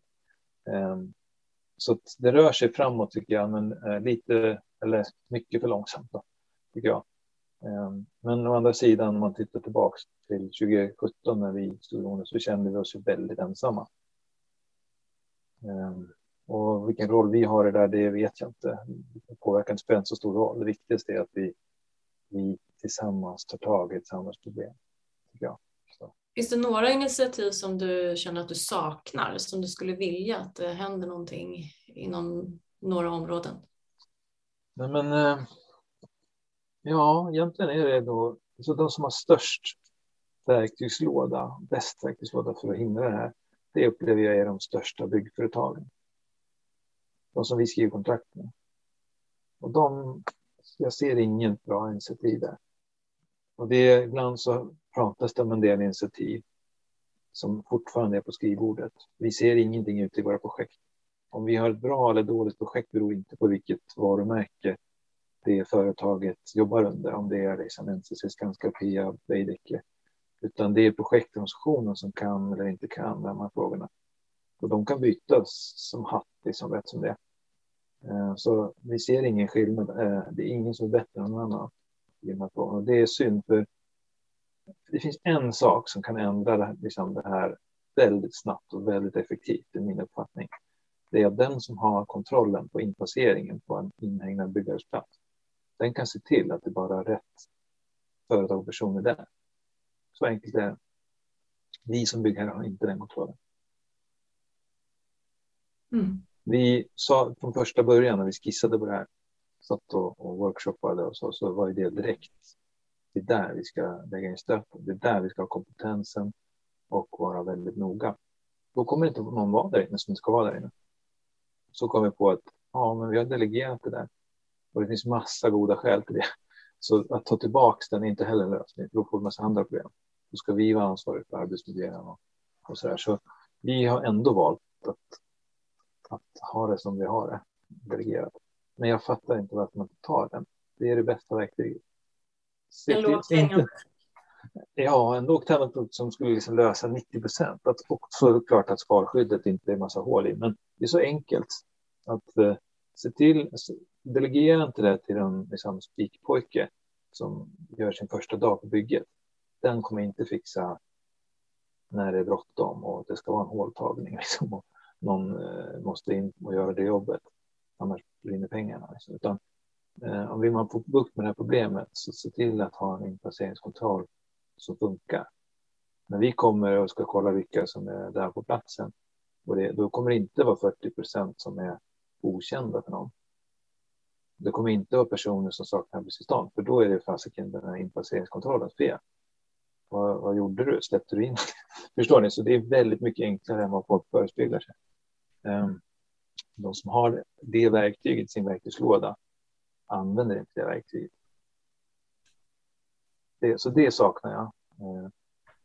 Ehm, så det rör sig framåt tycker jag, men eh, lite eller mycket för långsamt då, tycker jag. Ehm, men å andra sidan, om man tittar tillbaks till 2017 när vi stod så kände vi oss väldigt ensamma. Ehm, och vilken roll vi har i det där, det vet jag inte. Det påverkar inte så stor roll. Det viktigaste är att vi, vi tillsammans tar tag i ett samhällsproblem. Tycker jag. Finns det några initiativ som du känner att du saknar, som du skulle vilja att det händer någonting inom några områden? Nej, men, eh, ja, egentligen är det då så de som har störst verktygslåda, bäst verktygslåda för att hindra det här, det upplever jag är de största byggföretagen de som vi skriver kontrakt med. Och de, jag ser inget bra initiativ där. Och det är, ibland så pratas det om en del initiativ som fortfarande är på skrivbordet. Vi ser ingenting ute i våra projekt. Om vi har ett bra eller dåligt projekt beror inte på vilket varumärke det företaget jobbar under, om det är liksom NCC, Skanska, Pia, Veidekke. Utan det är projektorganisationen som kan eller inte kan de här frågorna. Och de kan bytas som hatt liksom rätt som det eh, Så vi ser ingen skillnad. Eh, det är ingen som är bättre än någon annan. Och det är synd för det finns en sak som kan ändra det, liksom det här väldigt snabbt och väldigt effektivt i min uppfattning. Det är att den som har kontrollen på inpasseringen på en inhägnad byggarbetsplats, den kan se till att det bara är rätt företag och personer där. Så enkelt är det. Vi som byggherrar har inte den kontrollen. Mm. Vi sa från första början när vi skissade på det här, satt och, och workshoppade och så, så var det direkt. Det är där vi ska lägga in stöten. Det är där vi ska ha kompetensen och vara väldigt noga. Då kommer inte någon vara där inne som ska vara där inne. Så kom vi på att ja, men vi har delegerat det där och det finns massa goda skäl till det. Så att ta tillbaka den är inte heller en lösning. Då får vi massa andra problem. Då ska vi vara ansvariga för arbetsmiljön och, och så där. Så vi har ändå valt att att ha det som vi har det delegerat. Men jag fattar inte varför man inte tar den. Det är det bästa verktyget. En lågt hängande. Ja, en lågt hängande punkt som skulle liksom lösa 90 procent. Och så klart att skalskyddet inte är massa hål i. Men det är så enkelt att uh, se till, delegera inte det till en liksom, spikpojke som gör sin första dag på bygget. Den kommer inte fixa när det är bråttom och det ska vara en håltagning. <laughs> Liksom, och någon eh, måste in och göra det jobbet. Annars brinner pengarna. Liksom. Utan, eh, om vill man få bukt med det här problemet så se till att ha en inplaceringskontroll som funkar. När vi kommer och ska kolla vilka som är där på platsen, och det, då kommer det inte vara 40 procent som är okända för någon. Det kommer inte vara personer som saknar arbetstillstånd, för då är det fasiken den här inplaceringskontrollen fel. Vad, vad, gjorde du? Släppte du in? <laughs> Förstår ni? Så det är väldigt mycket enklare än vad folk förespeglar sig. Um, de som har det verktyget i sin verktygslåda använder inte det verktyget. Det, så det saknar jag. Ehm,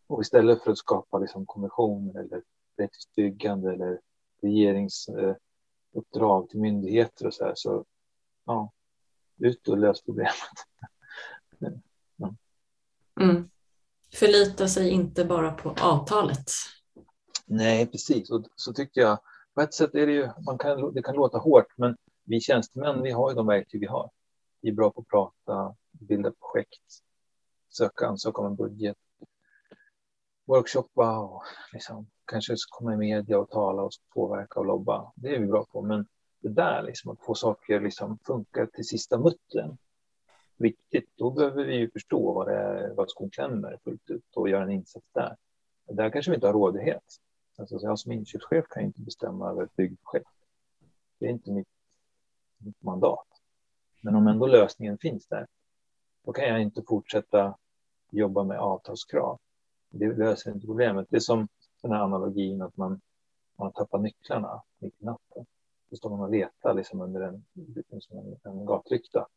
och istället för att skapa liksom kommissioner eller rättsbyggande eller regeringsuppdrag till myndigheter och så här, så ja, ut och lös problemet. <laughs> Mm. Förlita sig inte bara på avtalet. Nej, precis. Och så tycker jag, på ett sätt är det ju, man kan, det kan låta hårt, men vi tjänstemän, vi har ju de verktyg vi har. Vi är bra på att prata, bilda projekt, söka ansöka om en budget, workshoppa och liksom, kanske komma i media och tala och påverka och lobba. Det är vi bra på, men det där, liksom, att få saker liksom funka till sista muttern, Viktigt. då behöver vi ju förstå vad, det är, vad skon klämmer fullt ut och göra en insats där. Där kanske vi inte har rådighet. Alltså, jag som inköpschef kan inte bestämma över ett byggprojekt. Det är inte mitt, mitt mandat. Men om ändå lösningen finns där, då kan jag inte fortsätta jobba med avtalskrav. Det löser inte problemet. Det är som den här analogin att man, man tappar nycklarna mitt i natten. Då står man och letar liksom under en, liksom en, en gatlykta.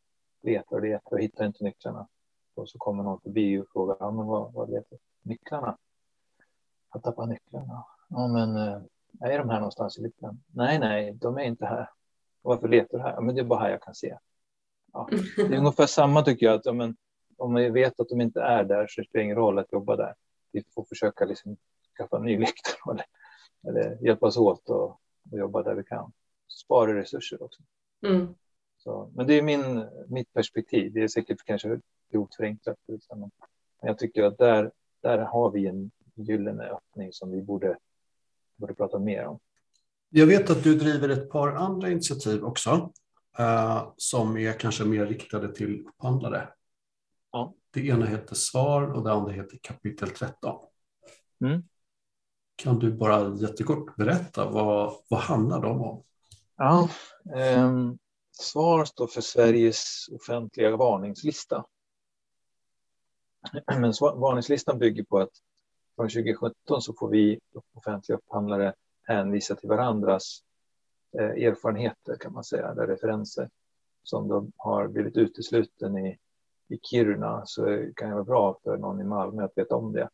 Letar och letar och hittar inte nycklarna. Och så kommer någon förbi och frågar, ja, men vad, vad letar Nycklarna? Jag tappar nycklarna. Ja, men eh, är de här någonstans i lyktan? Nej, nej, de är inte här. Varför letar du här? Men det är bara här jag kan se. Ja, det är <laughs> ungefär samma tycker jag. Att, ja, men, om vi vet att de inte är där så spelar det ingen roll att jobba där. Vi får försöka liksom skaffa en ny lykta eller, eller hjälpas åt och, och, jobba där vi kan. Spara resurser också. Mm. Så, men det är min, mitt perspektiv. Det är säkert kanske grovt förenklat. Men jag tycker att där, där har vi en gyllene öppning som vi borde, borde prata mer om. Jag vet att du driver ett par andra initiativ också uh, som är kanske mer riktade till upphandlare. Ja. Det ena heter Svar och det andra heter Kapitel 13. Mm. Kan du bara jättekort berätta vad, vad handlar de om? Ja, um, SVAR står för Sveriges offentliga varningslista. <clears throat> Men varningslistan bygger på att från 2017 så får vi offentliga upphandlare hänvisa till varandras eh, erfarenheter kan man säga, eller referenser som de har blivit utesluten i, i Kiruna så kan det vara bra för någon i Malmö att veta om det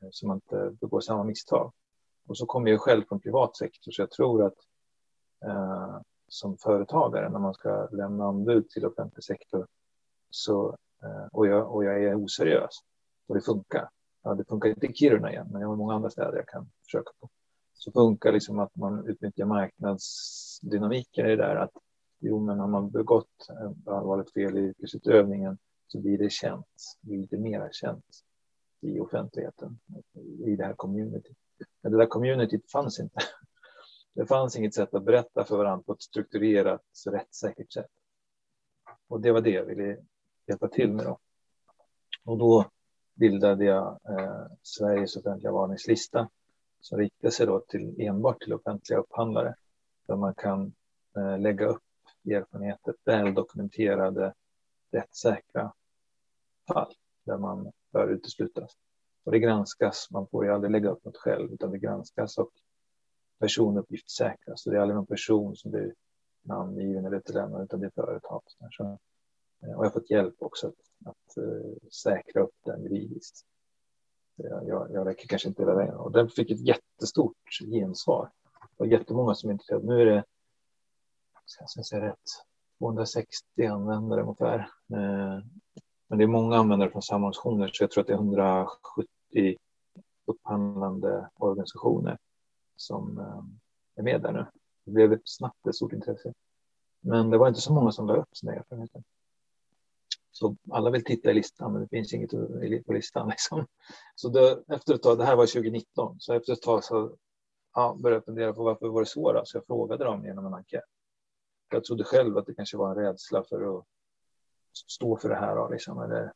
eh, så man inte begår samma misstag. Och så kommer jag själv från privat sektor så jag tror att eh, som företagare när man ska lämna anbud till offentlig sektor så, eh, och, jag, och jag är oseriös och det funkar ja, det funkar inte i Kiruna igen, men jag har många andra städer jag kan försöka på. Så funkar liksom att man utnyttjar marknadsdynamiken i det där att jo, men har man begått allvarligt fel i yrkesutövningen så blir det känt, blir det mera känt i offentligheten, i det här communityt. Men det där communityt fanns inte. Det fanns inget sätt att berätta för varandra på ett strukturerat, rättssäkert sätt. Och det var det jag ville hjälpa till med då. Och då bildade jag eh, Sveriges offentliga varningslista som riktar sig då till enbart till offentliga upphandlare där man kan eh, lägga upp erfarenheter, väl dokumenterade, rättssäkra fall där man bör uteslutas. Och det granskas, man får ju aldrig lägga upp något själv utan det granskas och personuppgiftssäkras. Så det är aldrig någon person som blir namngiven eller utelämnad utan det är företag. Så, Eh, och jag har fått hjälp också att att uh, säkra upp den juridiskt. Jag, jag, räcker kanske inte hela vägen. Och den fick ett jättestort gensvar. Det var jättemånga som är intresserade. Nu är det, ska jag säga rätt, 260 användare ungefär. Eh, men det är många användare från samma organisationer, så jag tror att det är 170 upphandlande organisationer som är med där nu. Det blev snabbt ett stort intresse. Men det var inte så många som la upp sina erfarenheter. Så alla vill titta i listan, men det finns inget på listan. <laughs> Liksom. Så då, efter ett tag, det här var 2019, så efter ett tag så ja, började jag fundera på varför var det så då? Så jag frågade dem genom en enkät. Jag trodde själv att det kanske var en rädsla för att stå för det här. Då, liksom, eller...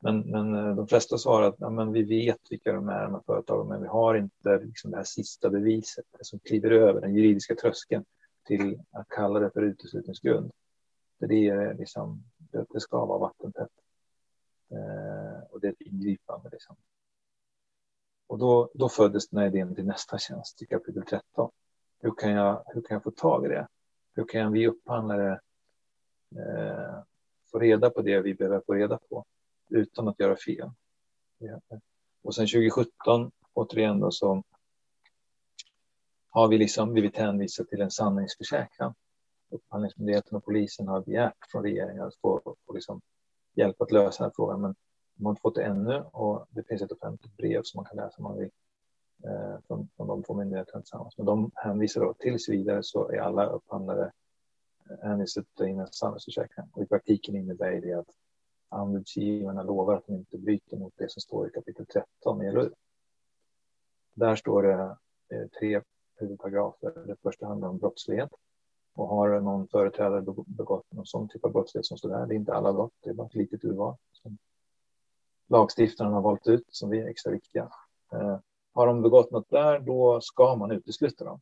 men, men eh, de flesta svarade att ja, men vi vet vilka de är, de här företagen, men vi har inte liksom, det här sista beviset som kliver över den juridiska tröskeln till att kalla det för uteslutningsgrund. För det är liksom det, det ska vara vattentätt. Eh, och det är ett ingripande. Liksom. Och då, då föddes den här idén till nästa tjänst i kapitel 13. Hur kan jag, hur kan jag få tag i det? Hur kan vi upphandlare eh, få reda på det vi behöver få reda på utan att göra fel? Och sen 2017, återigen då, så har vi liksom blivit hänvisade till en sanningsförsäkran Upphandlingsmyndigheten och polisen har begärt från regeringen att få, få liksom hjälp att lösa den här frågan. Men De har inte fått det ännu och det finns ett offentligt brev som man kan läsa om man vill eh, från, från de två myndigheterna tillsammans. Men de hänvisar då tills vidare så är alla upphandlare eh, hänvisade till en samhällsförsäkring. Och i praktiken innebär det att anbudsgivarna lovar att de inte bryter mot det som står i kapitel 13 i LOU. Där står det eh, tre huvudparagrafer. Det första handlar om brottslighet. Och har någon företrädare begått någon sån typ av brottslighet som står det är inte alla brott, det är bara ett litet urval som lagstiftaren har valt ut som är extra viktiga. Eh, har de begått något där, då ska man utesluta dem.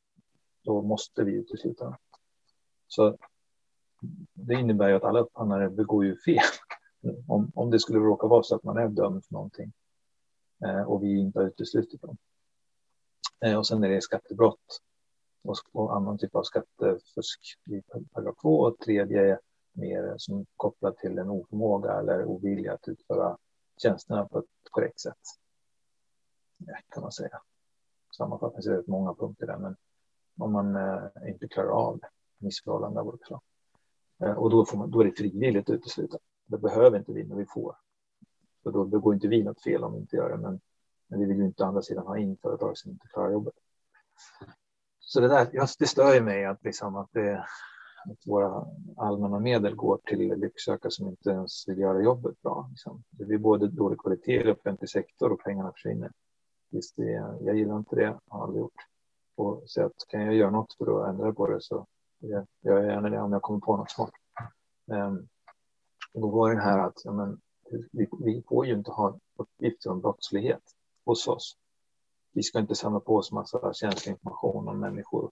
Då måste vi utesluta dem. Så det innebär ju att alla upphandlare begår ju fel. <laughs> Om, om det skulle råka vara så att man är dömd för någonting eh, och vi inte har uteslutit dem. Eh, och sen är det skattebrott och, och annan typ av skattefusk i paragraf 2 och tredje är mer som kopplat till en oförmåga eller ovilja att utföra tjänsterna på ett korrekt sätt. Ja, kan man säga. Sammanfattningsvis är det många punkter där, men om man eh, inte klarar av missförhållanden av olika slag. Eh, och då, får man, då är det frivilligt uteslutet. Det behöver inte vi, men vi får. Så då begår inte vi något fel om vi inte gör det, men, men vi vill ju inte å andra sidan ha in företag som inte klarar jobbet. Så det där, just det stör ju mig att, liksom att, det, att våra allmänna medel går till lycksökare som inte ens vill göra jobbet bra. Liksom. Det blir både dålig kvalitet i offentlig sektor och pengarna försvinner. Visst, det, jag gillar inte det, har aldrig gjort. Och så att kan jag göra något för att ändra på det så jag gör gärna det om jag kommer på något smart. Um, då var det här att ja, men, vi, vi får ju inte ha uppgifter om brottslighet hos oss. Vi ska inte samla på oss massa känslig information om människor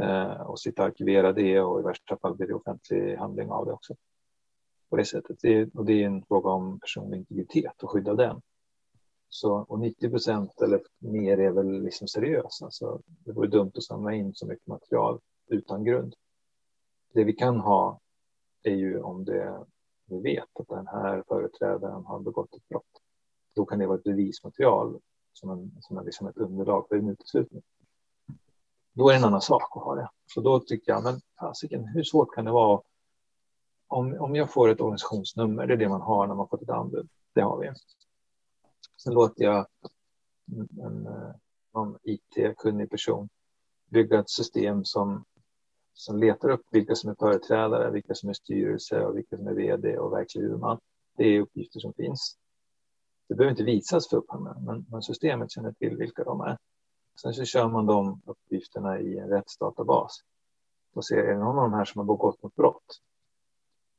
eh, och sitta och arkivera det och i värsta fall blir det offentlig handling av det också. På det sättet. Det, och det är en fråga om personlig integritet och skydda den. Så, och 90 procent eller mer är väl liksom seriöst. Alltså, det vore dumt att samla in så mycket material utan grund. Det vi kan ha är ju om det, vi vet att den här företrädaren har begått ett brott. Då kan det vara ett bevismaterial som, en, som en, liksom ett underlag för en uteslutning. Då är det en annan sak att ha det. Så då tycker jag, men fasiken, hur svårt kan det vara om, om jag får ett organisationsnummer, det är det man har när man fått ett anbud. Det har vi. Sen låter jag en, eh, en, en IT-kunnig person bygga ett system som som letar upp vilka som är företrädare, vilka som är styrelse och vilka som är vd och verklig huvudman. Det är uppgifter som finns. Det behöver inte visas för upphandlaren, men, men systemet känner till vilka de är. Sen så kör man de uppgifterna i en rättsdatabas och ser är det någon av de här som har begått något brott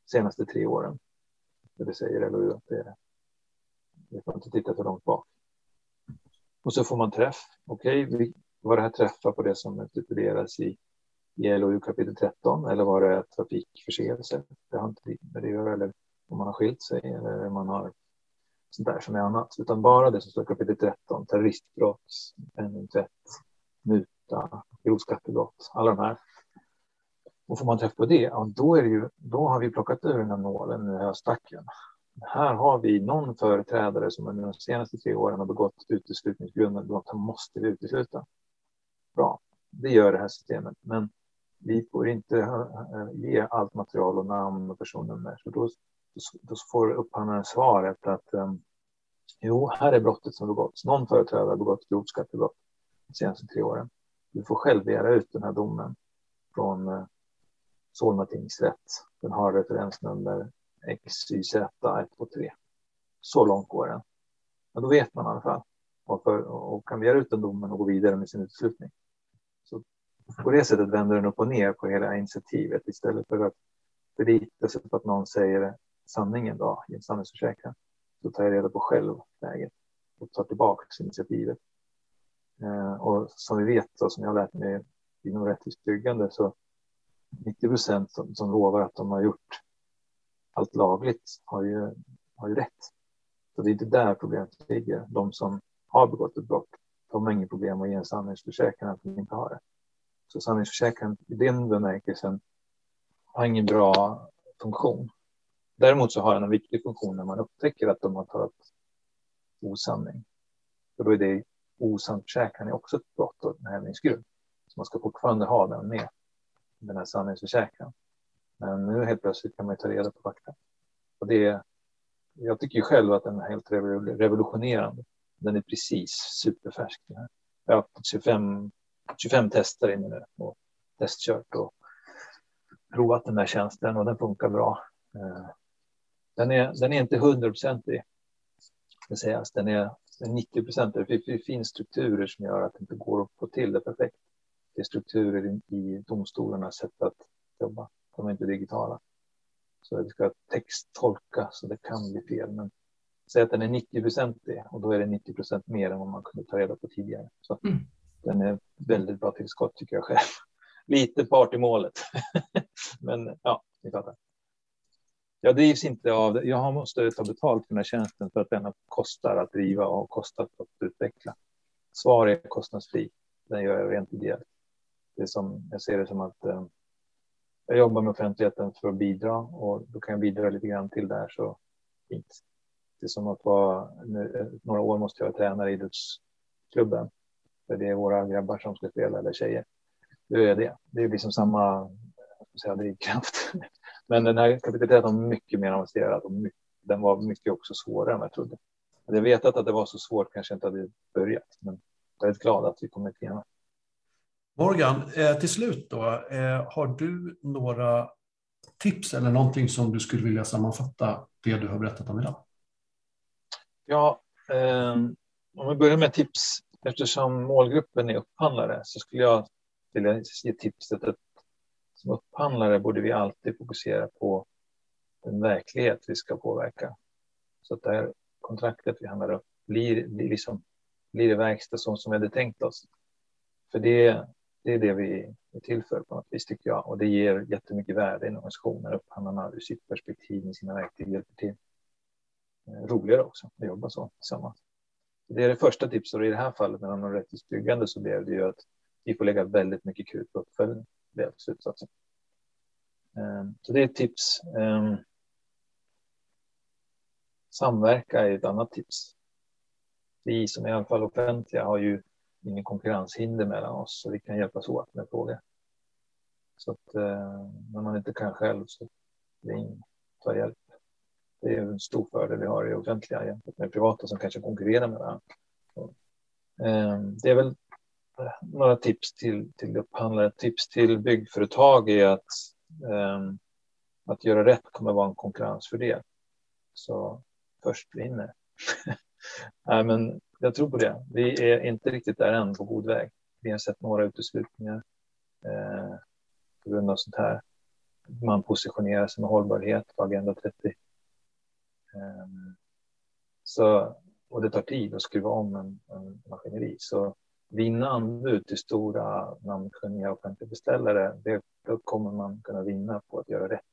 senaste tre åren. Det säger LOU att det är. Vi får inte titta för långt bak. Och så får man träff. Okej, okay, vad det här träffar på det som stipuleras i i LOU kapitel 13 eller var det trafikförseelse? Det har inte med det att göra, eller om man har skilt sig eller man har sånt där som är annat, utan bara det som står i kapitel 13, terroristbrott, penningtvätt, muta, grovt skattebrott, alla de här. Och får man träff på det, ja, då, är det ju, då har vi plockat ur den här nålen i höstacken. Här har vi någon företrädare som under de senaste tre åren har begått uteslutningsgrundande brott. Han måste vi utesluta. Bra, det gör det här systemet. Men vi får inte eh, ge allt material och namn och personnummer. Så då, då får upphandlaren svaret att ehm, jo, här är brottet som begåtts. Någon företrädare har begått grovt skattebrott de senaste tre åren. Du får själv begära ut den här domen från eh, Solna tingsrätt. Den har referensnummer XYZ123. Så långt går den. Men då vet man i alla fall. Och, för, och kan begära ut den domen och gå vidare med sin utslutning. På det sättet vänder den upp och ner på hela initiativet istället för att förlita sig på att någon säger sanningen då, i en sanningsförsäkran. Så tar jag reda på själv läget och tar tillbaka initiativet. Eh, och som vi vet och som jag har lärt mig inom rättvist byggande så 90 procent som, som lovar att de har gjort allt lagligt har ju, har ju rätt. Så det är inte där problemet ligger. De som har begått ett brott, de har inget problem att ge en sanningsförsäkran att de inte har det. Så sanningsförsäkran i den bemärkelsen har ingen bra funktion. Däremot så har den en viktig funktion när man upptäcker att de har talat osanning. För då är det osann försäkran är också ett brott och en hävningsgrund. Så man ska fortfarande ha den med, den här sanningsförsäkran. Men nu helt plötsligt kan man ta reda på fakta. Och det, jag tycker ju själv att den är helt revolutionerande. Den är precis superfärsk. Jag har haft 25, 25 tester inne nu och testkört och provat den här tjänsten och den funkar bra. Eh, den är, den är inte hundraprocentig, ska sägas. Den är 90 procent. Det finns strukturer som gör att det inte går att få till det perfekt. Det är strukturer i domstolarnas sätt att jobba. De är inte digitala. Så det ska texttolka så det kan bli fel. Men säg att den är 90 procentig och då är det 90 procent mer än vad man kunde ta reda på tidigare. Så mm. den är väldigt bra tillskott tycker jag själv. <laughs> Lite part i målet. <laughs> Men ja, ni fattar. Jag drivs inte av det. Jag måste ta betalt för den här tjänsten för att den kostar att driva och kostar att utveckla. Svar är kostnadsfri. Den gör jag rent ideellt. Det är som, jag ser det som att eh, jag jobbar med offentligheten för att bidra och då kan jag bidra lite grann till det här så fint. Det är som att vara, nu, eh, några år måste jag träna i idrottsklubben. För det är våra grabbar som ska spela eller tjejer. Det är det. Det är liksom samma säga, drivkraft. Men den här kapaciteten var mycket mer avancerad och mycket, den var mycket också svårare än vad jag trodde. Hade jag vetat att det var så svårt kanske jag inte hade börjat. Men jag är glad att vi kommit igenom. Morgan, eh, till slut då, eh, har du några tips eller någonting som du skulle vilja sammanfatta det du har berättat om idag? Ja, eh, om vi börjar med tips. Eftersom målgruppen är upphandlare så skulle jag vilja ge tipset att som upphandlare borde vi alltid fokusera på den verklighet vi ska påverka. Så att det här kontraktet vi handlar upp blir, blir, liksom, blir det verkstad som, som vi hade tänkt oss. För det, det är det vi är till för på något vis tycker jag. Och det ger jättemycket värde i en organisation när upphandlarna ur sitt perspektiv med sina verktyg hjälper till. Eh, roligare också att jobba så tillsammans. Det är det första tipset och i det här fallet med de rättvist byggande så blev det ju att vi får lägga väldigt mycket krut på uppföljning blev slutsatsen. Ehm, så det är ett tips. Ehm, samverka är ett annat tips. Vi som är i alla fall offentliga har ju ingen konkurrenshinder mellan oss så vi kan hjälpas åt med frågor. Så att ehm, när man inte kan själv så ring, ta hjälp. Det är en stor fördel vi har i offentliga jämfört med privata som kanske konkurrerar med varandra. Det är väl några tips till, till upphandlare. Tips till byggföretag är att, um, att göra rätt kommer vara en konkurrensfördel. Så först vinner. <laughs> Nej, men jag tror på det. Vi är inte riktigt där än på god väg. Vi har sett några uteslutningar eh, på grund av sånt här. Man positionerar sig med hållbarhet på Agenda 30. Eh, så, och det tar tid att skruva om en, en maskineri. Så vinna anbud till stora namnkunniga offentliga beställare, det, då kommer man kunna vinna på att göra rätt.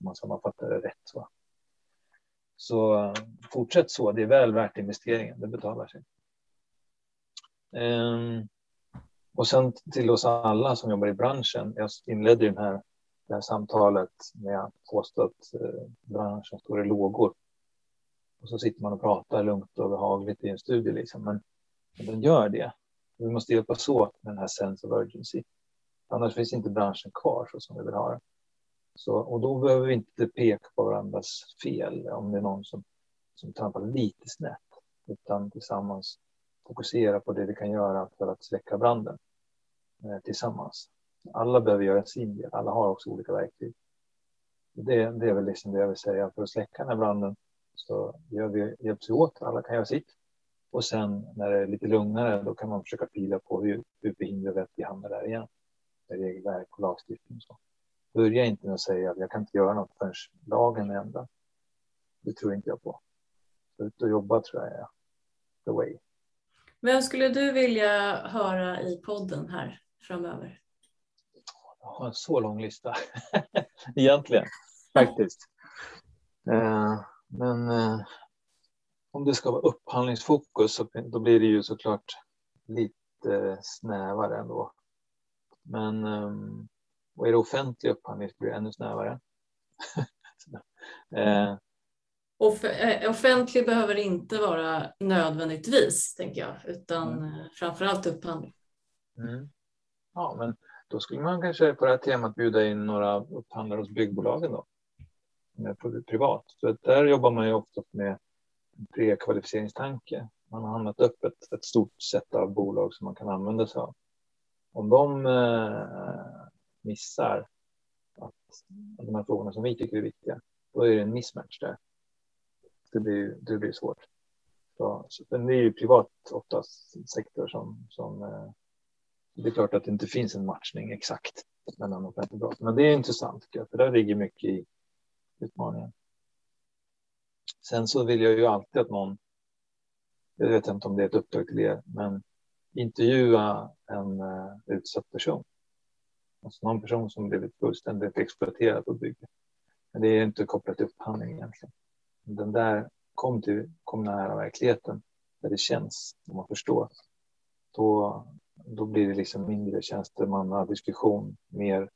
Om man sammanfattar det rätt. Så. så fortsätt så, det är väl värt investeringen, det betalar sig. Ehm, och sen till oss alla som jobbar i branschen. Jag inledde den här, det här samtalet med att påstå att eh, branschen står i lågor. Och så sitter man och pratar lugnt och behagligt i en studie. Liksom. Men, men den gör det. Vi måste hjälpas åt med den här sense of urgency. Annars finns inte branschen kvar så som vi vill ha det. Så, och då behöver vi inte peka på varandras fel om det är någon som, som trampar lite snett. Utan tillsammans fokusera på det vi kan göra för att släcka branden eh, tillsammans. Alla behöver göra sin del. Alla har också olika verktyg. Det, det är väl liksom det jag vill säga. För att släcka den här branden så gör vi, hjälps vi åt. Alla kan göra sitt. Och sen när det är lite lugnare, då kan man försöka pila på hur, hur förhindrar vi att vi hamnar där igen. Med regelverk och lagstiftning och så. Börja inte med att säga att jag kan inte göra något förrän lagen är ändrad. Det tror inte jag på. Ut och jobba tror jag är the way. Vem skulle du vilja höra i podden här framöver? Jag har en så lång lista <laughs> egentligen, faktiskt. Uh, men uh, om det ska vara upphandlingsfokus så då blir det ju såklart lite snävare ändå. Men um, och är det offentlig upphandling så blir det ännu snävare. <laughs> eh. Off eh, offentlig behöver inte vara nödvändigtvis, tänker jag, utan mm. Eh, framförallt upphandling. Mm. Ja, men då skulle man kanske på det här temat bjuda in några upphandlare hos byggbolagen då. privat. Så där jobbar man ju ofta med prekvalificeringstanke. Man har handlat upp ett, ett stort sätt av bolag som man kan använda sig av. Om de eh, missar att, att de här frågorna som vi tycker är viktiga, då är det en mismatch där. Det blir, det blir svårt. Så, så, det är ju privat oftast sektor som, som eh, det är klart att det inte finns en matchning exakt mellan offentlig och privat. Men det är intressant, för där ligger mycket i utmaningen. Sen så vill jag ju alltid att någon, jag vet inte om det är ett uppdrag till er, men intervjua en uh, utsatt person. Alltså någon person som blivit fullständigt exploaterad på bygget. Men det är inte kopplat till upphandling egentligen. Den där kom, till, kom nära verkligheten där det känns, och man förstår. Då, då blir det liksom mindre tjänstemannadiskussion, mer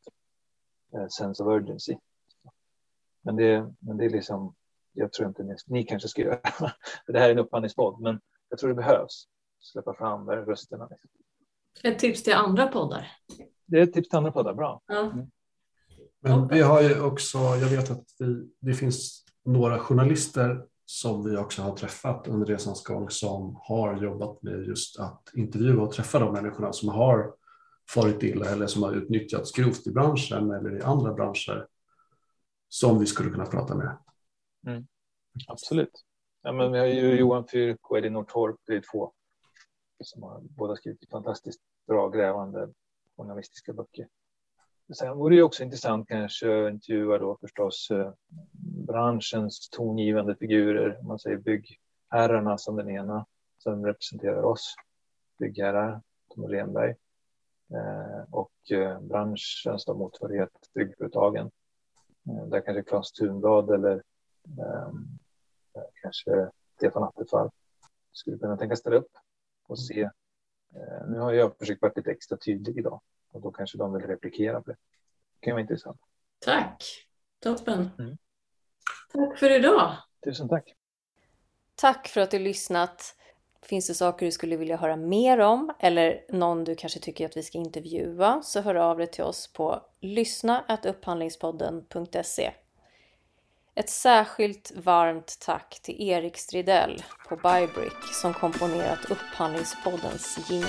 eh, sense of urgency. Men det, men det är liksom, jag tror inte ni, ni kanske ska göra <laughs> det. här är en upphandlingspodd, men jag tror det behövs. Släppa fram rösterna. Ett tips till andra poddar. Det är ett tips till andra poddar, bra. Ja. Mm. Men vi har ju också, jag vet att vi, det finns några journalister som vi också har träffat under resans gång som har jobbat med just att intervjua och träffa de människorna som har farit illa eller som har utnyttjats grovt i branschen eller i andra branscher som vi skulle kunna prata med. Mm. Absolut. Ja, men vi har ju Johan Fyrk och Elinor Torp, det är två som har båda skrivit fantastiskt bra grävande journalistiska böcker. Sen vore det också intressant kanske att intervjua då förstås eh, branschens tongivande figurer, man säger byggherrarna som den ena, som representerar oss byggherrar, Tom Renberg, eh, och eh, branschens motsvarighet, byggföretagen. Där kanske Claes Thunblad eller kanske Stefan Attefall skulle kunna tänka ställa upp och se. Nu har jag försökt vara lite extra tydlig idag och då kanske de vill replikera på det. Det kan vara intressant. Tack, toppen. Mm. Tack för idag. Tusen tack. Tack för att du lyssnat. Finns det saker du skulle vilja höra mer om eller någon du kanske tycker att vi ska intervjua så hör av dig till oss på lyssna.upphandlingspodden.se. Ett särskilt varmt tack till Erik Stridell på Bybrick som komponerat Upphandlingspoddens jingel.